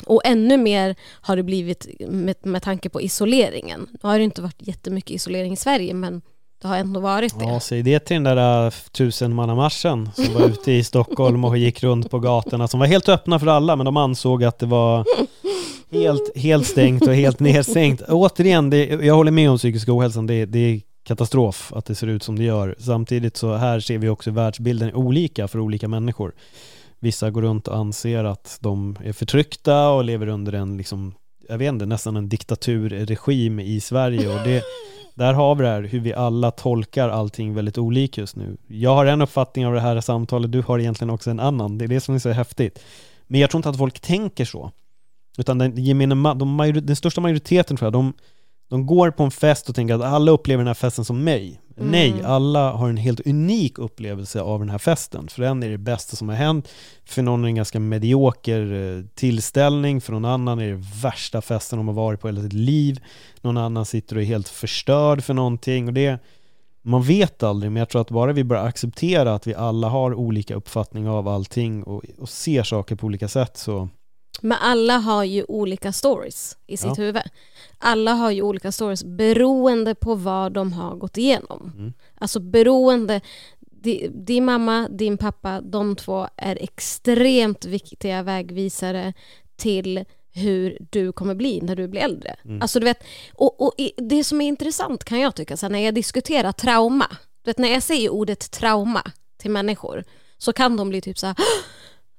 och ännu mer har det blivit med, med tanke på isoleringen. Nu har det inte varit jättemycket isolering i Sverige men det har ändå varit det. Ja, säg det till den där äh, tusenmannamarschen som var ute i Stockholm och gick runt på gatorna som var helt öppna för alla men de ansåg att det var helt, helt stängt och helt nedstängt. Återigen, det, jag håller med om psykisk ohälsan, det, det är katastrof att det ser ut som det gör. Samtidigt så här ser vi också världsbilden olika för olika människor. Vissa går runt och anser att de är förtryckta och lever under en, liksom, jag vet inte, nästan en diktaturregim i Sverige och det, där har vi det här hur vi alla tolkar allting väldigt olika just nu. Jag har en uppfattning av det här samtalet, du har egentligen också en annan. Det är det som är så häftigt. Men jag tror inte att folk tänker så. Utan den, gemene, de, den största majoriteten tror jag, de, de går på en fest och tänker att alla upplever den här festen som mig. Mm. Nej, alla har en helt unik upplevelse av den här festen. För en är det bästa som har hänt, för någon är det en ganska medioker eh, tillställning, för någon annan är det värsta festen de har varit på hela sitt liv. Någon annan sitter och är helt förstörd för någonting. Och det, man vet aldrig, men jag tror att bara vi börjar acceptera att vi alla har olika uppfattning av allting och, och ser saker på olika sätt så men alla har ju olika stories i sitt ja. huvud. Alla har ju olika stories beroende på vad de har gått igenom. Mm. Alltså beroende, din mamma, din pappa, de två är extremt viktiga vägvisare till hur du kommer bli när du blir äldre. Mm. Alltså du vet, och, och, det som är intressant kan jag tycka, så när jag diskuterar trauma, du vet när jag säger ordet trauma till människor så kan de bli typ så här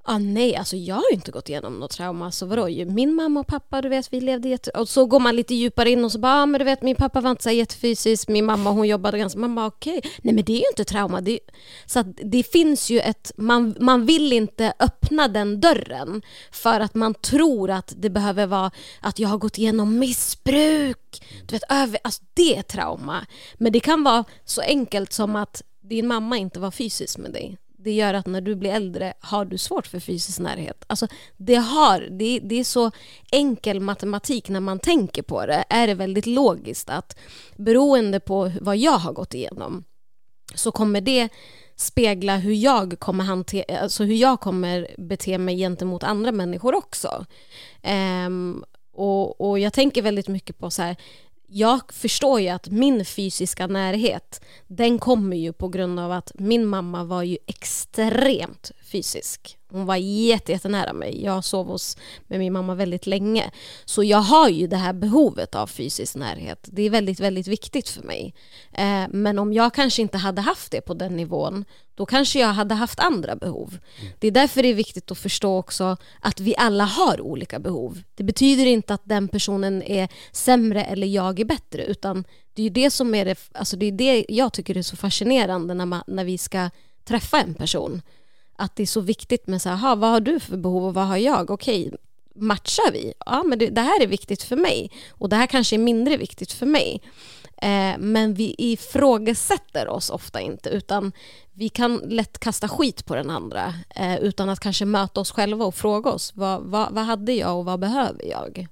ah, nej, alltså jag har ju inte gått igenom något trauma. Så vadå, min mamma och pappa, du vet, vi levde jätte... Och så går man lite djupare in och så bara, ah, men du vet, min pappa var inte så jättefysisk, min mamma hon jobbade ganska... Man bara, okej, okay. nej men det är ju inte trauma. Det Så det finns ju ett... Man, man vill inte öppna den dörren för att man tror att det behöver vara att jag har gått igenom missbruk. Du vet, över... Alltså det är trauma. Men det kan vara så enkelt som att din mamma inte var fysisk med dig det gör att när du blir äldre har du svårt för fysisk närhet. Alltså, det, har, det, det är så enkel matematik när man tänker på det. Är det väldigt logiskt att beroende på vad jag har gått igenom så kommer det spegla hur jag kommer hantera, alltså hur jag kommer bete mig gentemot andra människor också. Um, och, och jag tänker väldigt mycket på så här, jag förstår ju att min fysiska närhet, den kommer ju på grund av att min mamma var ju extremt fysisk. Hon var jättenära mig. Jag sov hos, med min mamma väldigt länge. Så jag har ju det här behovet av fysisk närhet. Det är väldigt, väldigt viktigt för mig. Eh, men om jag kanske inte hade haft det på den nivån, då kanske jag hade haft andra behov. Mm. Det är därför det är viktigt att förstå också att vi alla har olika behov. Det betyder inte att den personen är sämre eller jag är bättre, utan det är det som är det, alltså det, är det jag tycker är så fascinerande när, man, när vi ska träffa en person att det är så viktigt med så här, vad har du för behov och vad har jag? Okej, matchar vi? Ja, men det, det, här är viktigt för mig och det här kanske är mindre viktigt för mig. Eh, men vi ifrågasätter oss ofta inte utan vi kan lätt kasta skit på den andra eh, utan att kanske möta oss själva och fråga oss vad, vad, vad hade jag och vad behöver jag?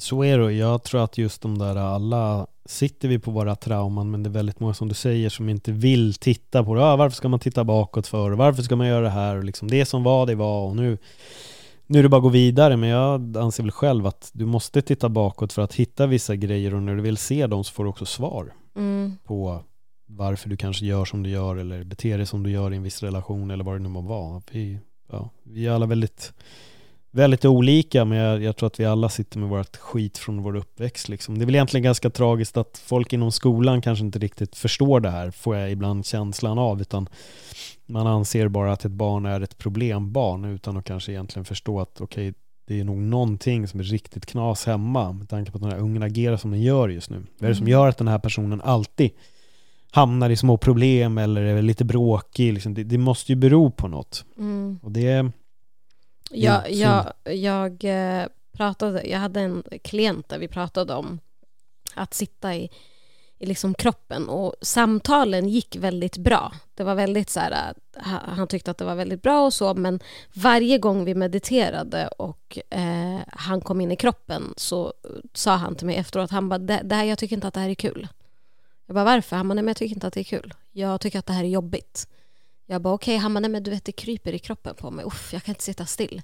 Så är det jag tror att just de där alla sitter vi på våra trauman men det är väldigt många som du säger som inte vill titta på det. Ah, varför ska man titta bakåt för? Varför ska man göra det här? Och liksom, det som var, det var och nu, nu är det bara att gå vidare. Men jag anser väl själv att du måste titta bakåt för att hitta vissa grejer och när du vill se dem så får du också svar mm. på varför du kanske gör som du gör eller beter dig som du gör i en viss relation eller vad det nu må vara. Vi, ja, vi är alla väldigt väldigt olika men jag, jag, tror att vi alla sitter med vårt skit från vår uppväxt liksom. Det är väl egentligen ganska tragiskt att folk inom skolan kanske inte riktigt förstår det här får jag ibland känslan av utan man anser bara att ett barn är ett problembarn utan att kanske egentligen förstå att okej okay, det är nog någonting som är riktigt knas hemma med tanke på att den här ungen agerar som den gör just nu. Vad är det som mm. gör att den här personen alltid hamnar i små problem eller är lite bråkig? Liksom, det, det, måste ju bero på något. Mm. Och det jag, jag, jag eh, pratade, jag hade en klient där vi pratade om att sitta i, i liksom kroppen och samtalen gick väldigt bra. Det var väldigt så här, eh, han tyckte att det var väldigt bra och så men varje gång vi mediterade och eh, han kom in i kroppen så sa han till mig efteråt, han bara, det, det här, jag tycker inte att det här är kul. Jag bara, varför? Han bara, nej men jag tycker inte att det är kul. Jag tycker att det här är jobbigt. Jag bara okej, okay. han bara nej men du vet det kryper i kroppen på mig, uff jag kan inte sitta still.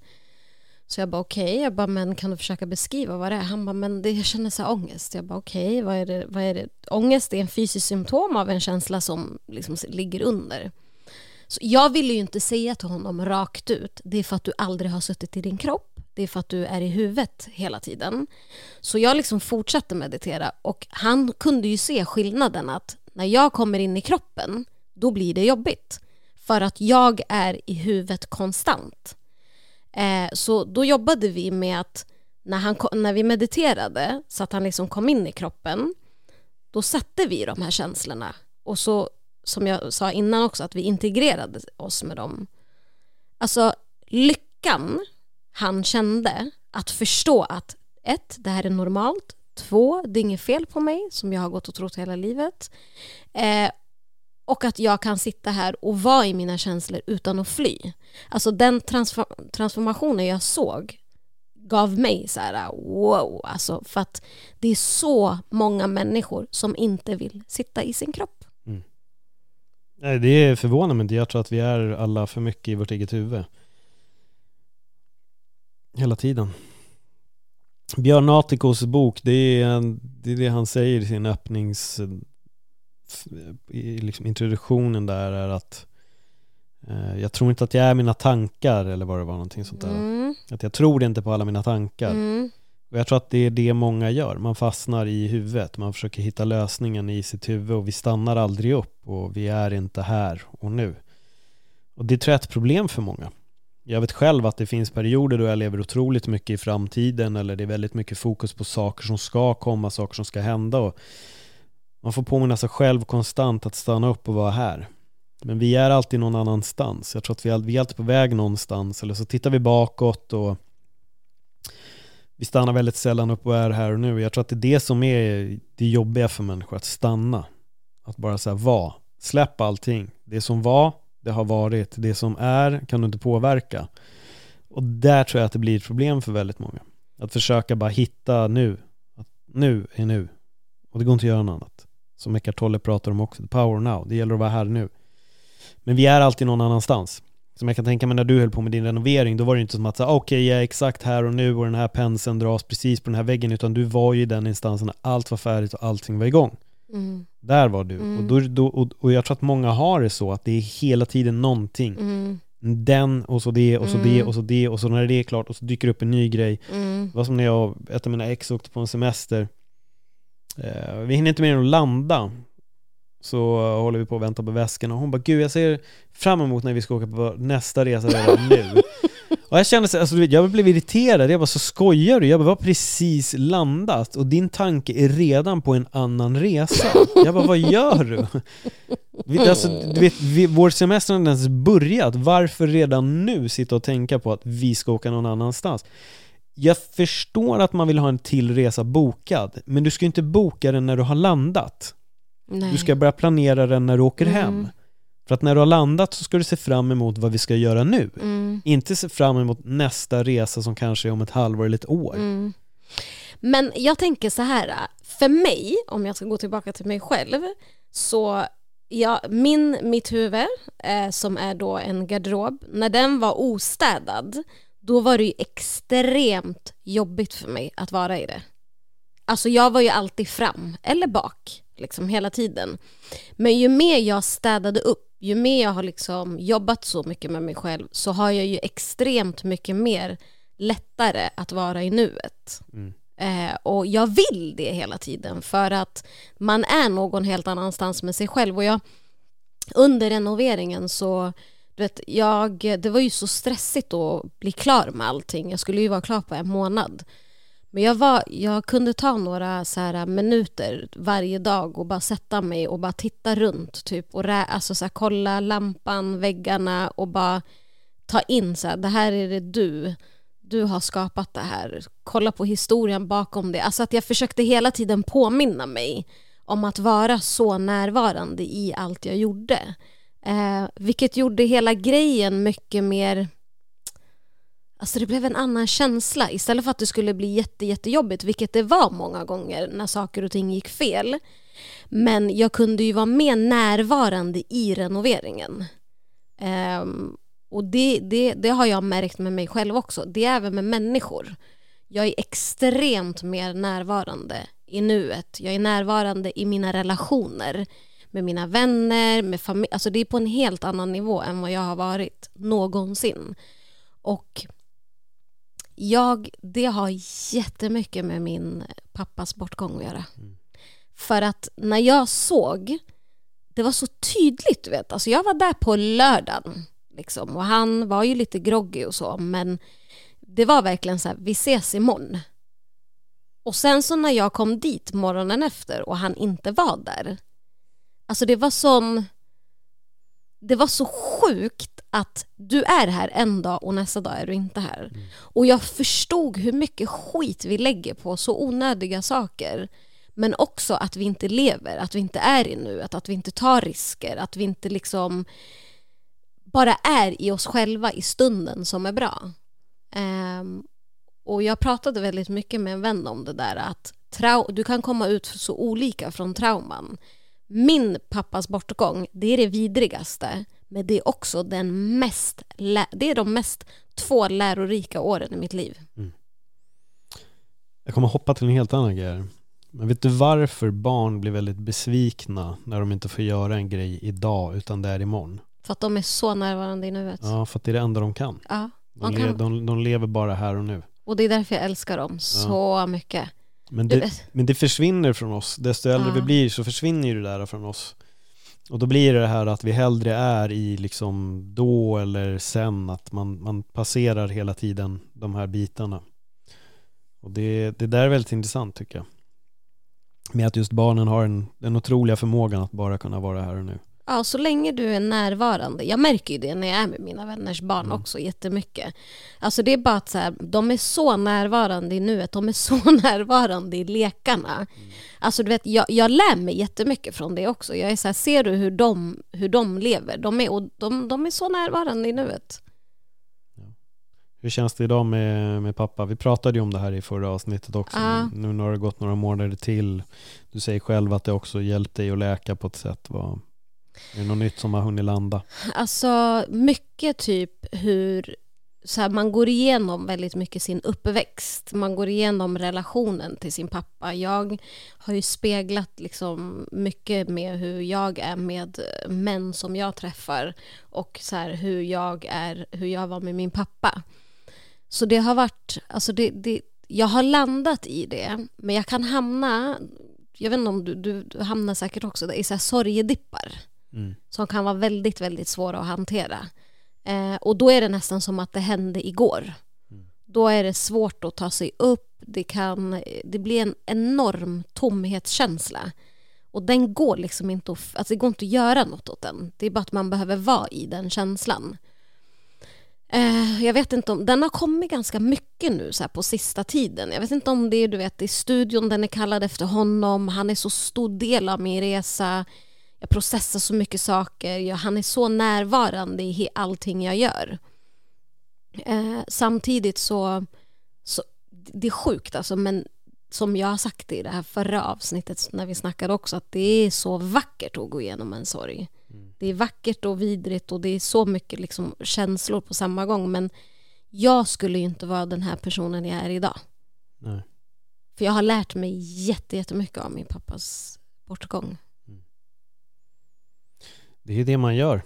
Så jag bara okej, okay. jag bara men kan du försöka beskriva vad det är? Han bara men det, jag känner så ångest. Jag bara okej, okay. vad, är det, vad är det? Ångest är en fysisk symptom av en känsla som liksom ligger under. Så jag ville ju inte säga till honom rakt ut, det är för att du aldrig har suttit i din kropp. Det är för att du är i huvudet hela tiden. Så jag liksom fortsatte meditera och han kunde ju se skillnaden att när jag kommer in i kroppen, då blir det jobbigt för att jag är i huvudet konstant. Eh, så då jobbade vi med att när, han, när vi mediterade så att han liksom kom in i kroppen då satte vi de här känslorna och så som jag sa innan också att vi integrerade oss med dem. Alltså lyckan han kände att förstå att ett, det här är normalt. Två, det är inget fel på mig som jag har gått och trott hela livet. Eh, och att jag kan sitta här och vara i mina känslor utan att fly. Alltså den transform transformationen jag såg gav mig så här wow, alltså för att det är så många människor som inte vill sitta i sin kropp. Mm. Nej, det är förvånande men jag tror att vi är alla för mycket i vårt eget huvud. Hela tiden. Björn Atikos bok, det är, det är det han säger i sin öppnings i liksom introduktionen där är att eh, jag tror inte att jag är mina tankar eller vad det var någonting sånt där. Mm. Att jag tror inte på alla mina tankar. Mm. Och jag tror att det är det många gör. Man fastnar i huvudet. Man försöker hitta lösningen i sitt huvud och vi stannar aldrig upp och vi är inte här och nu. Och det tror jag är ett problem för många. Jag vet själv att det finns perioder då jag lever otroligt mycket i framtiden eller det är väldigt mycket fokus på saker som ska komma, saker som ska hända och man får påminna sig själv konstant att stanna upp och vara här. Men vi är alltid någon annanstans. Jag tror att vi är, vi är alltid på väg någonstans. Eller så tittar vi bakåt och vi stannar väldigt sällan upp och är här och nu. Jag tror att det är det som är det jobbiga för människor, att stanna. Att bara säga vara. Släpp allting. Det som var, det har varit. Det som är kan du inte påverka. Och där tror jag att det blir ett problem för väldigt många. Att försöka bara hitta nu. Att nu är nu. Och det går inte att göra något annat. Som Eckart Tolle pratar om också, the power now. Det gäller att vara här nu. Men vi är alltid någon annanstans. Som jag kan tänka mig när du höll på med din renovering, då var det inte som att säga okej, okay, jag är exakt här och nu och den här penseln dras precis på den här väggen, utan du var ju i den instansen när allt var färdigt och allting var igång. Mm. Där var du. Mm. Och, då, då, och, och, jag tror att många har det så, att det är hela tiden någonting. Mm. Den och så det och så det mm. och så det och så när det är klart och så dyker upp en ny grej. Mm. Det var som när jag ett av mina ex åkte på en semester. Eh, vi hinner inte mer än att landa så håller vi på att vänta på väskan och hon bara Gud jag ser fram emot när vi ska åka på nästa resa redan nu Och jag kände så, alltså, jag blev irriterad, jag bara så skojar du? Jag bara, vi har precis landat och din tanke är redan på en annan resa Jag bara, vad gör du? Vi, alltså, du vet, vi, vår semester har inte ens börjat, varför redan nu sitta och tänka på att vi ska åka någon annanstans? Jag förstår att man vill ha en till resa bokad, men du ska inte boka den när du har landat Nej. Du ska börja planera den när du åker mm. hem. För att när du har landat så ska du se fram emot vad vi ska göra nu. Mm. Inte se fram emot nästa resa som kanske är om ett halvår eller ett år. Mm. Men jag tänker så här, för mig, om jag ska gå tillbaka till mig själv, så ja, min, mitt huvud, eh, som är då en garderob, när den var ostädad, då var det ju extremt jobbigt för mig att vara i det. Alltså jag var ju alltid fram eller bak liksom hela tiden. Men ju mer jag städade upp, ju mer jag har liksom jobbat så mycket med mig själv så har jag ju extremt mycket mer lättare att vara i nuet. Mm. Eh, och jag vill det hela tiden för att man är någon helt annanstans med sig själv. Och jag, under renoveringen så du vet, jag, det var ju så stressigt att bli klar med allting. Jag skulle ju vara klar på en månad. Men jag, var, jag kunde ta några så här minuter varje dag och bara sätta mig och bara titta runt typ och rä, alltså så här, kolla lampan, väggarna och bara ta in så här, det här är det du, du har skapat det här. Kolla på historien bakom det. Alltså att jag försökte hela tiden påminna mig om att vara så närvarande i allt jag gjorde. Eh, vilket gjorde hela grejen mycket mer Alltså det blev en annan känsla. Istället för att det skulle bli jätte, jättejobbigt, vilket det var många gånger när saker och ting gick fel. Men jag kunde ju vara mer närvarande i renoveringen. Eh, och det, det, det har jag märkt med mig själv också. Det är även med människor. Jag är extremt mer närvarande i nuet. Jag är närvarande i mina relationer med mina vänner, med familj. Alltså det är på en helt annan nivå än vad jag har varit någonsin. Och jag, det har jättemycket med min pappas bortgång att göra. Mm. För att när jag såg, det var så tydligt du vet, alltså jag var där på lördagen liksom, och han var ju lite groggy och så men det var verkligen så här, vi ses imorgon. Och sen så när jag kom dit morgonen efter och han inte var där, alltså det var sån, det var så sjukt att du är här en dag och nästa dag är du inte här. Mm. Och jag förstod hur mycket skit vi lägger på så onödiga saker. Men också att vi inte lever, att vi inte är i nuet, att vi inte tar risker, att vi inte liksom bara är i oss själva i stunden som är bra. Um, och jag pratade väldigt mycket med en vän om det där att du kan komma ut så olika från trauman. Min pappas bortgång, det är det vidrigaste. Men det är också den mest, det är de mest två lärorika åren i mitt liv. Mm. Jag kommer hoppa till en helt annan grej. Men vet du varför barn blir väldigt besvikna när de inte får göra en grej idag utan det är imorgon? För att de är så närvarande i nuet. Ja, för att det är det enda de kan. Ja, de, de, kan. de, de lever bara här och nu. Och det är därför jag älskar dem så ja. mycket. Men det, men det försvinner från oss. Desto äldre ja. vi blir så försvinner ju det där från oss. Och då blir det det här att vi hellre är i liksom då eller sen, att man, man passerar hela tiden de här bitarna. Och det, det där är väldigt intressant tycker jag. Med att just barnen har en, den otroliga förmågan att bara kunna vara här och nu. Ja, så länge du är närvarande. Jag märker ju det när jag är med mina vänners barn mm. också jättemycket. Alltså det är bara att så här, de är så närvarande i nuet, de är så närvarande i lekarna. Mm. Alltså du vet, jag, jag lär mig jättemycket från det också. Jag är så här, ser du hur de, hur de lever? De är, och de, de är så närvarande i nuet. Hur känns det idag med, med pappa? Vi pratade ju om det här i förra avsnittet också. Ah. Nu, nu har det gått några månader till. Du säger själv att det också hjälpt dig att läka på ett sätt. Vad, är det något nytt som har hunnit landa? Alltså mycket typ hur så här, man går igenom väldigt mycket sin uppväxt. Man går igenom relationen till sin pappa. Jag har ju speglat liksom mycket med hur jag är med män som jag träffar och så här, hur, jag är, hur jag var med min pappa. Så det har varit, alltså det, det, jag har landat i det, men jag kan hamna, jag vet inte om du, du, du hamnar säkert också i så här sorgedippar Mm. som kan vara väldigt, väldigt svåra att hantera. Eh, och då är det nästan som att det hände igår. Mm. Då är det svårt att ta sig upp, det, kan, det blir en enorm tomhetskänsla. Och den går liksom inte att, alltså det går inte att göra något åt den. Det är bara att man behöver vara i den känslan. Eh, jag vet inte om, den har kommit ganska mycket nu så på sista tiden. Jag vet inte om det är du vet, i studion, den är kallad efter honom. Han är så stor del av min resa. Jag processar så mycket saker. Jag, han är så närvarande i allting jag gör. Eh, samtidigt så, så, det är sjukt alltså, men som jag har sagt i det här förra avsnittet när vi snackade också, att det är så vackert att gå igenom en sorg. Det är vackert och vidrigt och det är så mycket liksom känslor på samma gång, men jag skulle ju inte vara den här personen jag är idag. Nej. För jag har lärt mig jätte- jättemycket av min pappas bortgång. Det är det man gör.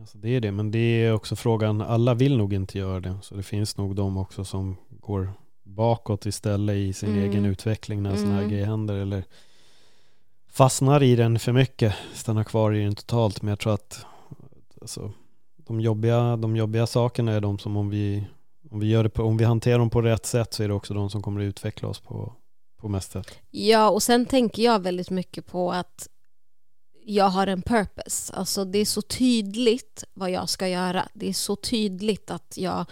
Alltså det är det, men det är också frågan, alla vill nog inte göra det. Så det finns nog de också som går bakåt istället i sin Mm. egen utveckling när sådana här Mm. grejer händer. Eller fastnar i den för mycket, stannar kvar i den totalt. Men jag tror att alltså, de, jobbiga, de jobbiga sakerna är de som om vi, om vi, gör det på, om vi hanterar dem på rätt sätt så är det också de som kommer att utveckla oss på, på mest sätt. Ja, och sen tänker jag väldigt mycket på att jag har en purpose. Alltså det är så tydligt vad jag ska göra. Det är så tydligt att jag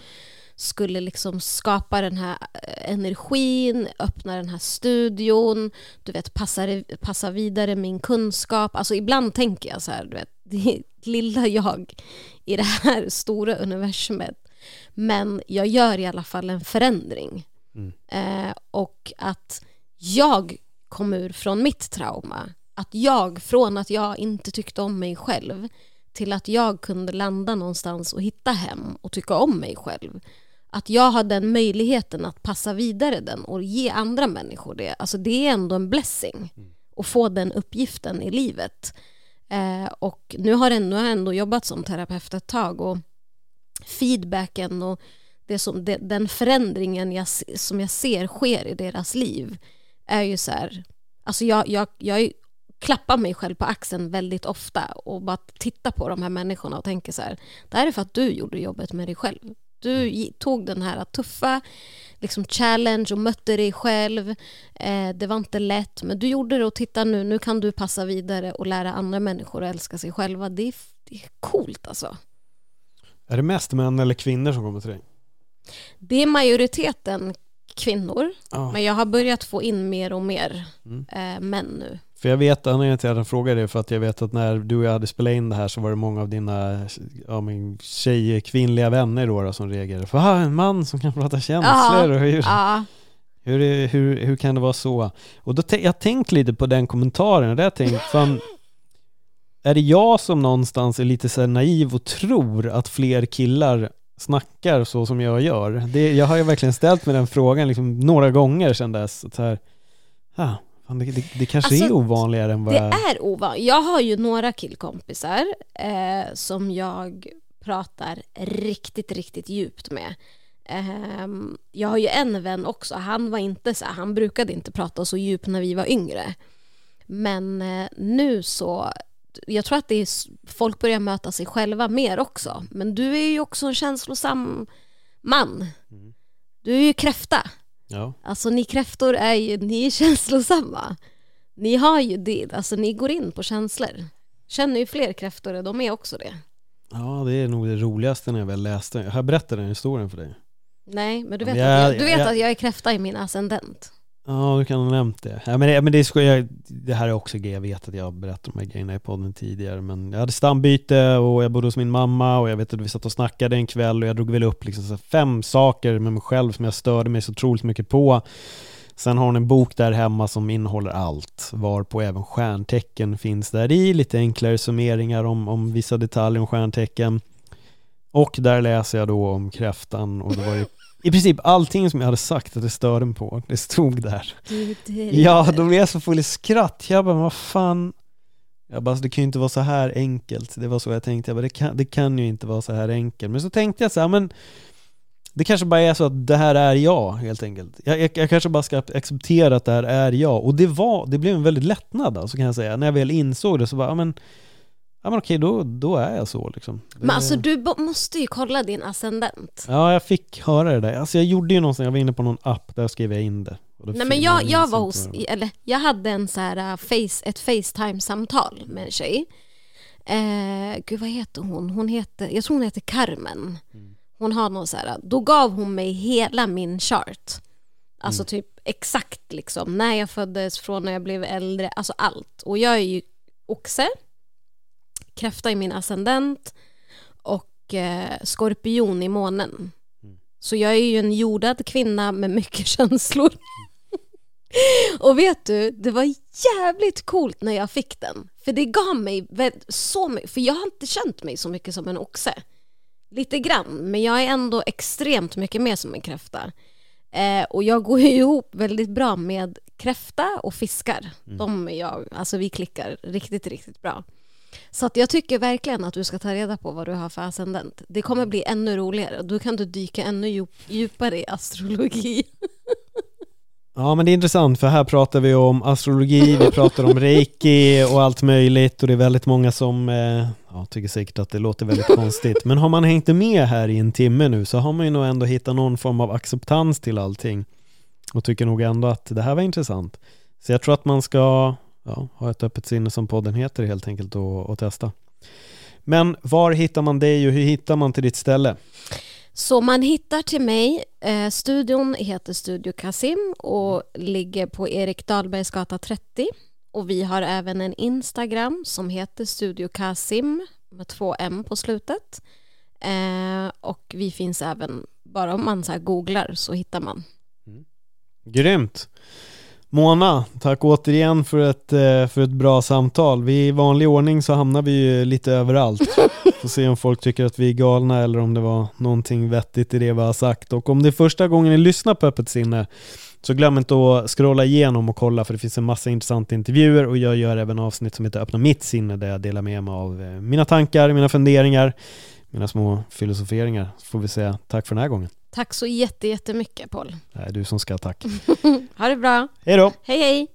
skulle liksom skapa den här eh, energin, öppna den här studion, du vet, passa, passa vidare min kunskap. Alltså ibland tänker jag så här, du vet, det lilla jag i det här stora universumet. Men jag gör i alla fall en förändring. Mm. Eh, och att jag kom ur från mitt trauma. Att jag, från att jag inte tyckte om mig själv till att jag kunde landa någonstans och hitta hem och tycka om mig själv. Att jag har den möjligheten att passa vidare den och ge andra människor det. Alltså det är ändå en blessing att få den uppgiften i livet. Eh, och nu har, jag, nu har jag ändå jobbat som terapeut ett tag och feedbacken och det som, det, den förändringen jag, som jag ser sker i deras liv är ju så här, alltså jag, jag, jag klappar mig själv på axeln väldigt ofta och bara tittar på de här människorna och tänker så här, det här är för att du gjorde jobbet med dig själv. Du gi- tog den här tuffa liksom challenge och mötte dig själv. Eh, det var inte lätt, men du gjorde det och titta nu, nu kan du passa vidare och lära andra människor att älska sig själva. Det är, det är coolt alltså. Är det mest män eller kvinnor som kommer till dig? Det är majoriteten kvinnor, Ja. men jag har börjat få in mer och mer Mm. eh, män nu. För jag vet, anledningen till att jag frågar det är för att jag vet att när du och jag hade spelat in det här så var det många av dina ja, men tjej, kvinnliga vänner då, då som reagerade. För ah, en man som kan prata känslor och hur, hur, hur, hur kan det vara så? Och då jag tänkt lite på den kommentaren och jag tänkt, fan, är det jag som någonstans är lite så naiv och tror att fler killar snackar så som jag gör? Det, jag har ju verkligen ställt mig den frågan liksom några gånger sedan dess. Så här, ah, fan, det, det, det kanske Alltså, är ovanligare än vad det jag... är ovanligt. Jag har ju några killkompisar eh, som jag pratar riktigt, riktigt djupt med. Ehm, jag har ju en vän också, han var inte så han brukade inte prata så djupt när vi var yngre. Men eh, nu så, jag tror att det är, folk börjar möta sig själva mer också. Men du är ju också en känslosam man. Mm. Du är ju kräfta. Ja. Alltså ni kräftor är ju, ni är känslosamma. Ni har ju det, alltså ni går in på känslor. Känner ju fler kräftor, de är också det. ja, det är nog det roligaste när jag väl läste. Jag berättade den historien för dig. Nej, men du vet, men att, jag- jag, du vet jag- att jag är kräfta i min ascendent. Ja, du kan ha nämnt det. Ja, men det, men det, ska jag, det här är också grejer, jag vet att jag har berättat de här grejerna i podden tidigare, men jag hade stambyte och jag bodde hos min mamma och jag vet att vi satt och snackade en kväll och jag drog väl upp liksom så fem saker med mig själv som jag störde mig så otroligt mycket på. Sen har hon en bok där hemma som innehåller allt, varpå även stjärntecken finns där i, lite enklare summeringar om, om vissa detaljer om stjärntecken. Och där läser jag då om kräftan och det var ju i princip allting som jag hade sagt att det störde mig på, det stod där. Ja, då blev jag så full i skratt. Jag bara, vad fan. Jag bara, alltså, det kan ju inte vara så här enkelt. Det var så jag tänkte. Jag bara, det kan, det kan ju inte vara så här enkelt. Men så tänkte jag så här, men det kanske bara är så att det här är jag helt enkelt. Jag, jag, jag, kanske bara ska acceptera att det här är jag. Och det var, det blev en väldigt lättnad alltså kan jag säga. När jag väl insåg det så bara, ja men Ja men okej, då, då är jag så liksom. Det... Men alltså du måste ju kolla din ascendent. Ja, jag fick höra det där. Alltså jag gjorde ju någonstans, jag var inne på någon app, där skrev jag in det. Nej men jag, jag var hos, eller jag hade en så här uh, face, ett Facetime-samtal med en tjej. Eh, gud vad heter hon? Hon heter, jag tror hon heter Carmen. Mm. Hon har någon så här, då gav hon mig hela min chart. Alltså mm. typ exakt liksom, när jag föddes, från när jag blev äldre, alltså allt. Och jag är ju oxe kräfta i min ascendent och eh, skorpion i månen. Mm. Så jag är ju en jordad kvinna med mycket känslor. och vet du, det var jävligt coolt när jag fick den. För det gav mig så mycket, för jag har inte känt mig så mycket som en oxe. Lite grann, men jag är ändå extremt mycket mer som en kräfta. Eh, och jag går ju ihop väldigt bra med kräfta och fiskar. Mm. De är jag, alltså vi klickar riktigt, riktigt bra. Så att jag tycker verkligen att du ska ta reda på vad du har för ascendent. Det kommer bli ännu roligare. Då kan du dyka ännu djupare i astrologi. Ja men det är intressant för här pratar vi om astrologi, vi pratar om reiki och allt möjligt och det är väldigt många som eh, ja, tycker säkert att det låter väldigt konstigt. Men har man hängt med här i en timme nu så har man ju nog ändå hittat någon form av acceptans till allting och tycker nog ändå att det här var intressant. Så jag tror att man ska ja, ha ett öppet sinne som podden heter helt enkelt och, och testa. Men var hittar man dig och hur hittar man till ditt ställe? Så man hittar till mig, eh, studion heter Studio Kasim och ligger på Erik Dahlbergs gata 30 och vi har även en Instagram som heter Studio Kasim med två M på slutet eh, och vi finns även, bara om man så googlar så hittar man. Mm. Grymt! Mona, tack återigen för ett, eh, för ett bra samtal. Vi I vanlig ordning så hamnar vi ju lite överallt. Får se om folk tycker att vi är galna eller om det var någonting vettigt i det vi har sagt. Och om det är första gången ni lyssnar på Öppet sinne så glöm inte att scrolla igenom och kolla för det finns en massa intressanta intervjuer och jag gör även avsnitt som heter Öppna mitt sinne där jag delar med mig av eh, mina tankar, mina funderingar, mina små filosoferingar. Så får vi säga tack för den här gången. Tack så jättemycket Paul. Det är du som ska tack. ha det bra. Hej då. Hej hej.